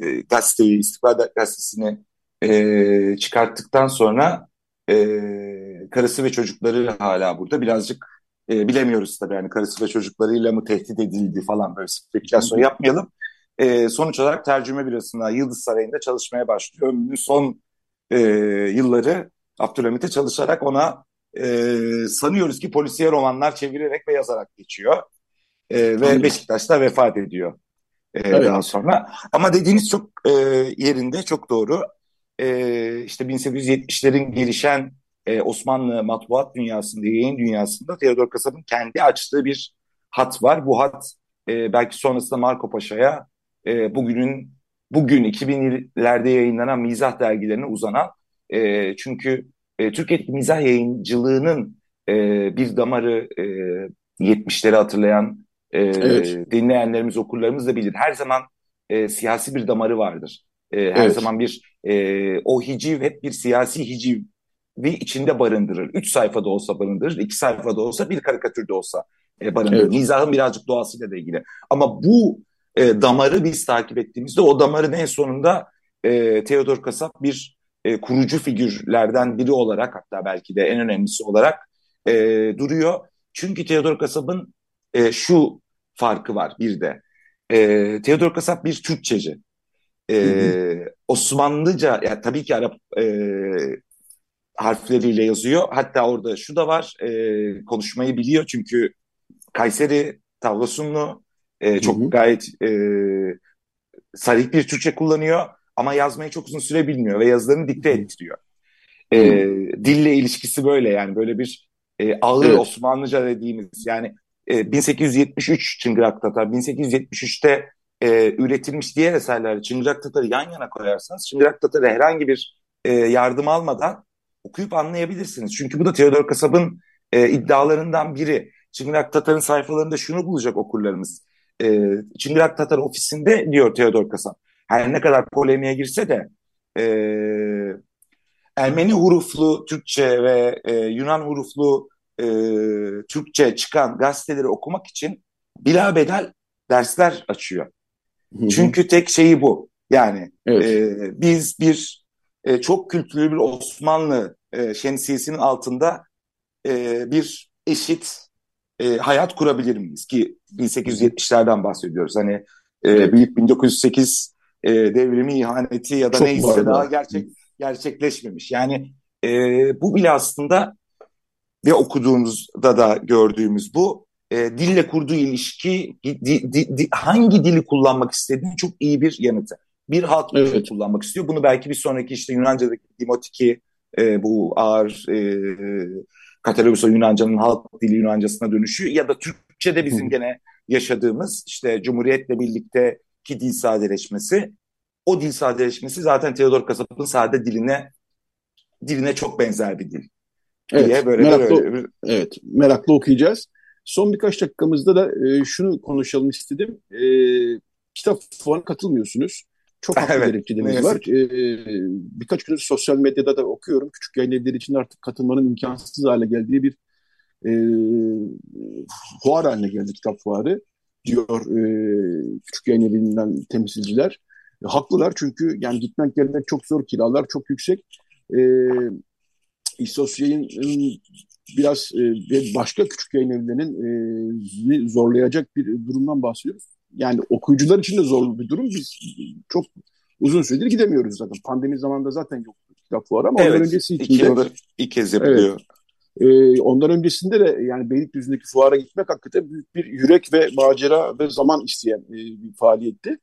e, gazeteyi, İstihbarat Gazetesi'ni e, çıkarttıktan sonra e, karısı ve çocukları hala burada. Birazcık e, bilemiyoruz tabii yani karısı ve çocuklarıyla mı tehdit edildi falan böyle spekülasyon yapmayalım. E, sonuç olarak tercüme bürosunda Yıldız Sarayı'nda çalışmaya başlıyor. Ömrünün son e, yılları Abdülhamit'e çalışarak ona e, sanıyoruz ki polisiye romanlar çevirerek ve yazarak geçiyor. E, ve Beşiktaş'ta vefat ediyor e, evet. daha sonra. Ama dediğiniz çok e, yerinde, çok doğru. E, işte 1870'lerin gelişen e, Osmanlı matbuat dünyasında, yayın dünyasında Theodor Kasab'ın kendi açtığı bir hat var. Bu hat e, belki sonrasında Marco Paşa'ya e, bugünün bugün 2000'lerde yayınlanan mizah dergilerine uzanan e, çünkü e, Türkiye'deki mizah yayıncılığının e, bir damarı e, 70'leri hatırlayan e, evet. dinleyenlerimiz, okurlarımız da bilir. Her zaman e, siyasi bir damarı vardır. E, her evet. zaman bir e, o hiciv hep bir siyasi hiciv bir içinde barındırır. Üç sayfada olsa barındırır, iki sayfada olsa, bir karikatürde olsa e, barındırır. Evet. Mizahın birazcık doğasıyla da ilgili. Ama bu e, damarı biz takip ettiğimizde o damarın en sonunda e, Theodor Kasap bir e, kurucu figürlerden biri olarak hatta belki de en önemlisi olarak e, duruyor. Çünkü Theodor Kasap'ın e, şu farkı var bir de. E, Theodor Kasap bir Türkçeci. E, Osmanlıca, yani tabii ki Arap e, harfleriyle yazıyor. Hatta orada şu da var, e, konuşmayı biliyor çünkü Kayseri Tavlasunlu e, çok hı hı. gayet e, sarih bir Türkçe kullanıyor ama yazmayı çok uzun süre bilmiyor ve yazılarını dikte ettiriyor. E, dille ilişkisi böyle yani böyle bir e, ağır evet. Osmanlıca dediğimiz yani e, 1873 Çıngırak Tatar 1873'te e, üretilmiş diğer eserlerle Çıngırak Tatar'ı yan yana koyarsanız Çıngırak Tatar'ı herhangi bir e, yardım almadan okuyup anlayabilirsiniz. Çünkü bu da Theodor Kasab'ın e, iddialarından biri. Çıngırak Tatar'ın sayfalarında şunu bulacak okurlarımız e, Çıngırak Tatar ofisinde diyor Theodor Kasap. Her ne kadar polemiğe girse de e, Ermeni huruflu Türkçe ve e, Yunan huruflu e, Türkçe çıkan gazeteleri okumak için bilabedel dersler açıyor. Hı-hı. Çünkü tek şeyi bu. Yani evet. e, biz bir e, çok kültürlü bir Osmanlı e, şemsiyesinin altında e, bir eşit e, hayat kurabilir miyiz? Ki 1870'lerden bahsediyoruz. Hani e, büyük 1908 e, devrimi ihaneti ya da Çok neyse daha gerçek gerçekleşmemiş. Yani e, bu bile aslında ve okuduğumuzda da gördüğümüz bu. E, dille kurduğu ilişki di, di, di, hangi dili kullanmak istediğini çok iyi bir yanıtı. Bir halk evet. kullanmak istiyor. Bunu belki bir sonraki işte Yunanca'daki dimotiki e, bu ağır e, Katalogos Yunanca'nın halk dili Yunancasına dönüşü ya da Türkçe'de bizim gene yaşadığımız işte Cumhuriyet'le birlikte ki dil sadeleşmesi o dil sadeleşmesi zaten Theodor Kasap'ın sade diline diline çok benzer bir dil. Evet, diye böyle meraklı, böyle. evet, meraklı okuyacağız. Son birkaç dakikamızda da e, şunu konuşalım istedim. E, kitap fuarına katılmıyorsunuz. Çok haklı evet, gerekçeleriniz var. E, birkaç gündür sosyal medyada da okuyorum. Küçük yayın evleri için artık katılmanın imkansız hale geldiği bir e, fuar haline geldi kitap fuarı diyor e, küçük yayın evinden temsilciler. E, haklılar çünkü yani gitmek gelmek çok zor, kiralar çok yüksek. E, İstos yayın biraz e, başka küçük yayın evlerinin e, zorlayacak bir durumdan bahsediyoruz. Yani okuyucular için de zor bir durum. Biz çok uzun süredir gidemiyoruz zaten. Pandemi zamanında zaten yok kitap fuarı ama evet, ondan öncesi için iki ilk kez yapılıyor. Evet, ee, ondan öncesinde de yani Beylikdüzü'ndeki fuara gitmek hakikaten büyük bir yürek ve macera ve zaman isteyen e, bir faaliyetti.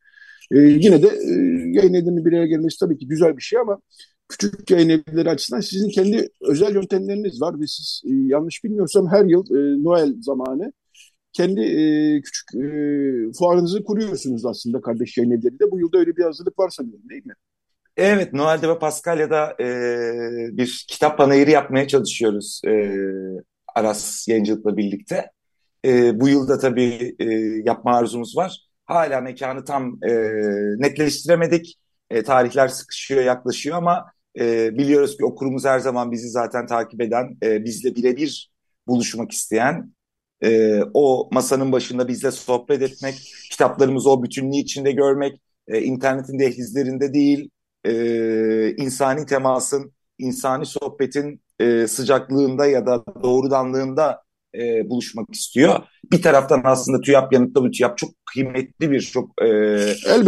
E, yine de e, yayın evlerinin bir araya gelmesi tabii ki güzel bir şey ama küçük yayın evleri açısından sizin kendi özel yöntemleriniz var ve siz e, yanlış bilmiyorsam her yıl e, Noel zamanı kendi e, küçük e, fuarınızı kuruyorsunuz aslında kardeş yayın evlerinde. Bu yılda öyle bir hazırlık var sanırım değil mi? Evet, Noel'de ve Paskalya'da e, bir kitap panayırı yapmaya çalışıyoruz e, Aras Yayıncılık'la birlikte. E, bu yılda tabii e, yapma arzumuz var. Hala mekanı tam e, netleştiremedik. E, tarihler sıkışıyor, yaklaşıyor ama e, biliyoruz ki okurumuz her zaman bizi zaten takip eden, e, bizle birebir buluşmak isteyen, e, o masanın başında bizle sohbet etmek, kitaplarımızı o bütünlüğü içinde görmek, e, internetin dehlizlerinde değil, e, insani temasın, insani sohbetin e, sıcaklığında ya da doğrudanlığında e, buluşmak istiyor. Bir taraftan aslında TÜYAP yanıtlı bu TÜYAP çok kıymetli bir, çok e,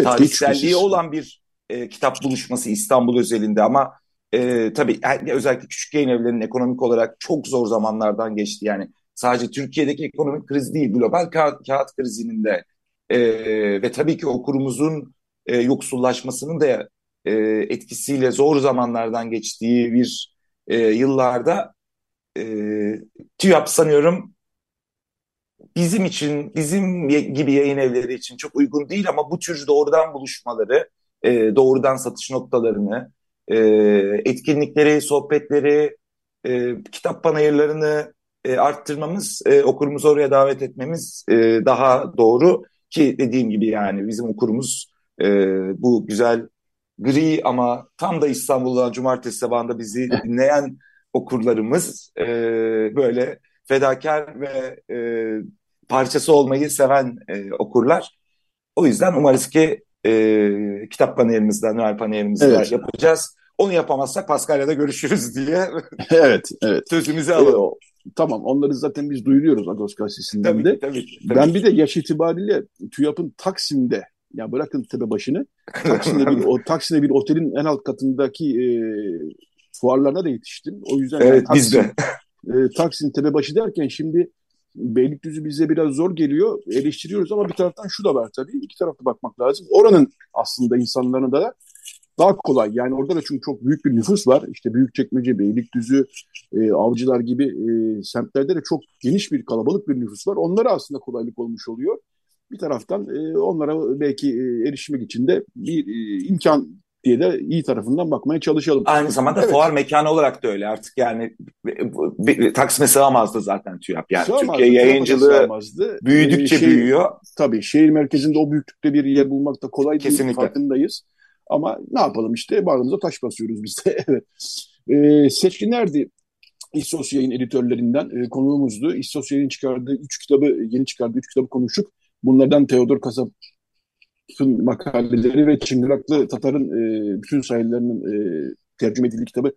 tarihselliği olan bir e, kitap buluşması İstanbul özelinde ama e, tabii özellikle küçük yayın evlerinin ekonomik olarak çok zor zamanlardan geçti. Yani sadece Türkiye'deki ekonomik kriz değil, global kağıt, kağıt krizinin de e, ve tabii ki okurumuzun e, yoksullaşmasının da e, etkisiyle zor zamanlardan geçtiği bir e, yıllarda e, TÜYAP sanıyorum bizim için, bizim gibi yayın evleri için çok uygun değil ama bu tür doğrudan buluşmaları, e, doğrudan satış noktalarını, e, etkinlikleri, sohbetleri, e, kitap panayırlarını e, arttırmamız, e, okurumuzu oraya davet etmemiz e, daha doğru ki dediğim gibi yani bizim okurumuz e, bu güzel gri ama tam da İstanbul'dan cumartesi sabahında bizi dinleyen okurlarımız e, böyle fedakar ve e, parçası olmayı seven e, okurlar. O yüzden umarız ki e, kitap panelimizde, Noel panelimizde evet. yapacağız. Onu yapamazsak Paskalya'da görüşürüz diye evet, evet. sözümüzü alalım. Ee, tamam onları zaten biz duyuruyoruz Agos gazetesinden tabii, de. Tabii, tabii. Ben bir de yaş itibariyle TÜYAP'ın Taksim'de ya bırakın tepe başını. Taksim'de bir, o, Taksim'de bir otelin en alt katındaki e, fuarlarına da yetiştim. O yüzden evet, yani Taksim, biz de. E, Taksim tepe başı derken şimdi Beylikdüzü bize biraz zor geliyor. Eleştiriyoruz ama bir taraftan şu da var tabii. İki tarafta bakmak lazım. Oranın aslında insanların da daha kolay. Yani orada da çünkü çok büyük bir nüfus var. İşte Büyükçekmece, Beylikdüzü, e, Avcılar gibi e, semtlerde de çok geniş bir kalabalık bir nüfus var. Onlara aslında kolaylık olmuş oluyor bir taraftan e, onlara belki e, erişmek için de bir e, imkan diye de iyi tarafından bakmaya çalışalım. Aynı zamanda evet. fuar mekanı olarak da öyle artık yani Taksim'e sığamazdı zaten TÜYAP. Yani sığamazdı, Türkiye yayıncılığı sığamazdı. büyüdükçe ee, şey, büyüyor. Tabii şehir merkezinde o büyüklükte bir yer bulmak da kolay Kesinlikle. değil farkındayız. Ama ne yapalım işte bağrımıza taş basıyoruz biz de. evet. Ee, seçkinlerdi İstos yayın editörlerinden e, konuğumuzdu. İstos yayın çıkardığı üç kitabı, yeni çıkardığı üç kitabı konuştuk. Bunlardan Theodor Kasap'ın makaleleri ve Çıngıraklı Tatar'ın e, bütün sayılarının e, tercüme edildiği kitabı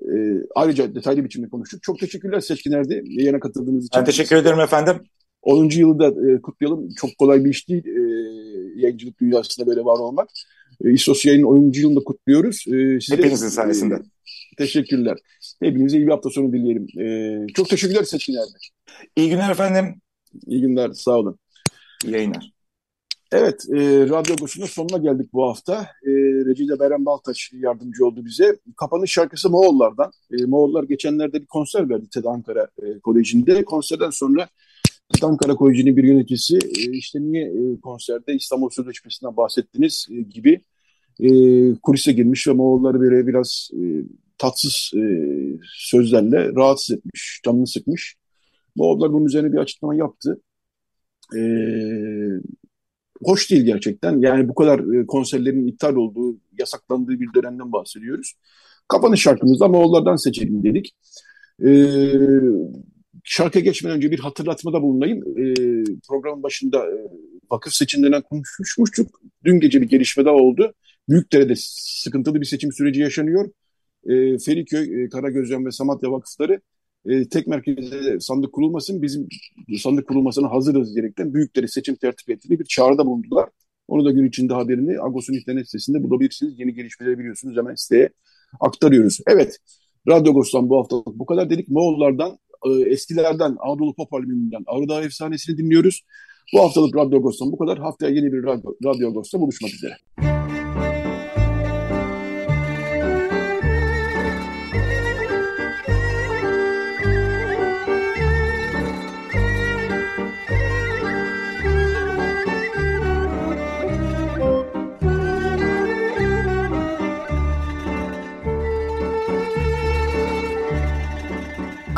e, ayrıca detaylı biçimde konuştuk. Çok teşekkürler Seçkin Erdi yayına katıldığınız için. Ben teşekkür ederim efendim. 10. yılı da e, kutlayalım. Çok kolay bir iş değil e, yayıncılık dünyasında böyle var olmak. E, İSOS yayının 10. yılını da kutluyoruz. E, size, Hepinizin sayesinde. E, teşekkürler. Hepinize iyi bir hafta sonu dileyelim. Ee, çok teşekkürler Seçkin abi. İyi günler efendim. İyi günler, sağ olun. İyi yayınlar. Evet, e, Radyo Agos'un sonuna geldik bu hafta. E, Recide Beren Baltaş yardımcı oldu bize. Kapanış şarkısı Moğollardan. E, Moğollar geçenlerde bir konser verdi TED Ankara e, Koleji'nde. Konserden sonra TED Ankara Koleji'nin bir yöneticisi e, işte niye e, konserde İstanbul Sözleşmesi'nden bahsettiniz e, gibi e, kulise girmiş ve Moğolları böyle biraz e, tatsız e, sözlerle rahatsız etmiş, canını sıkmış. Moğollar bunun üzerine bir açıklama yaptı. Eee hoş değil gerçekten. Yani bu kadar e, konserlerin iptal olduğu, yasaklandığı bir dönemden bahsediyoruz. Kapanış şarkımızda Moğollardan seçelim dedik. Ee, şarkıya geçmeden önce bir hatırlatmada bulunayım. Ee, programın başında e, vakıf seçimlerinden konuşmuştuk. Dün gece bir gelişme daha oldu. Büyükdere'de sıkıntılı bir seçim süreci yaşanıyor. Ee, Feriköy, e, Karagözcan ve Samatya vakıfları e, tek merkezde sandık kurulmasın, bizim sandık kurulmasına hazırız diyerekten büyükleri seçim tertip ettiğini bir çağrıda bulundular. Onu da gün içinde haberini Agos'un internet sitesinde bulabilirsiniz. Yeni gelişmeleri biliyorsunuz hemen siteye aktarıyoruz. Evet, Radyo Agos'tan bu hafta bu kadar dedik. Moğollardan, e, eskilerden, Anadolu Pop albümünden Arıdağ Efsanesi'ni dinliyoruz. Bu haftalık Radyo Agos'tan bu kadar. Haftaya yeni bir Radyo, Radyo Agos'ta buluşmak üzere.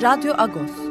Radyo Agos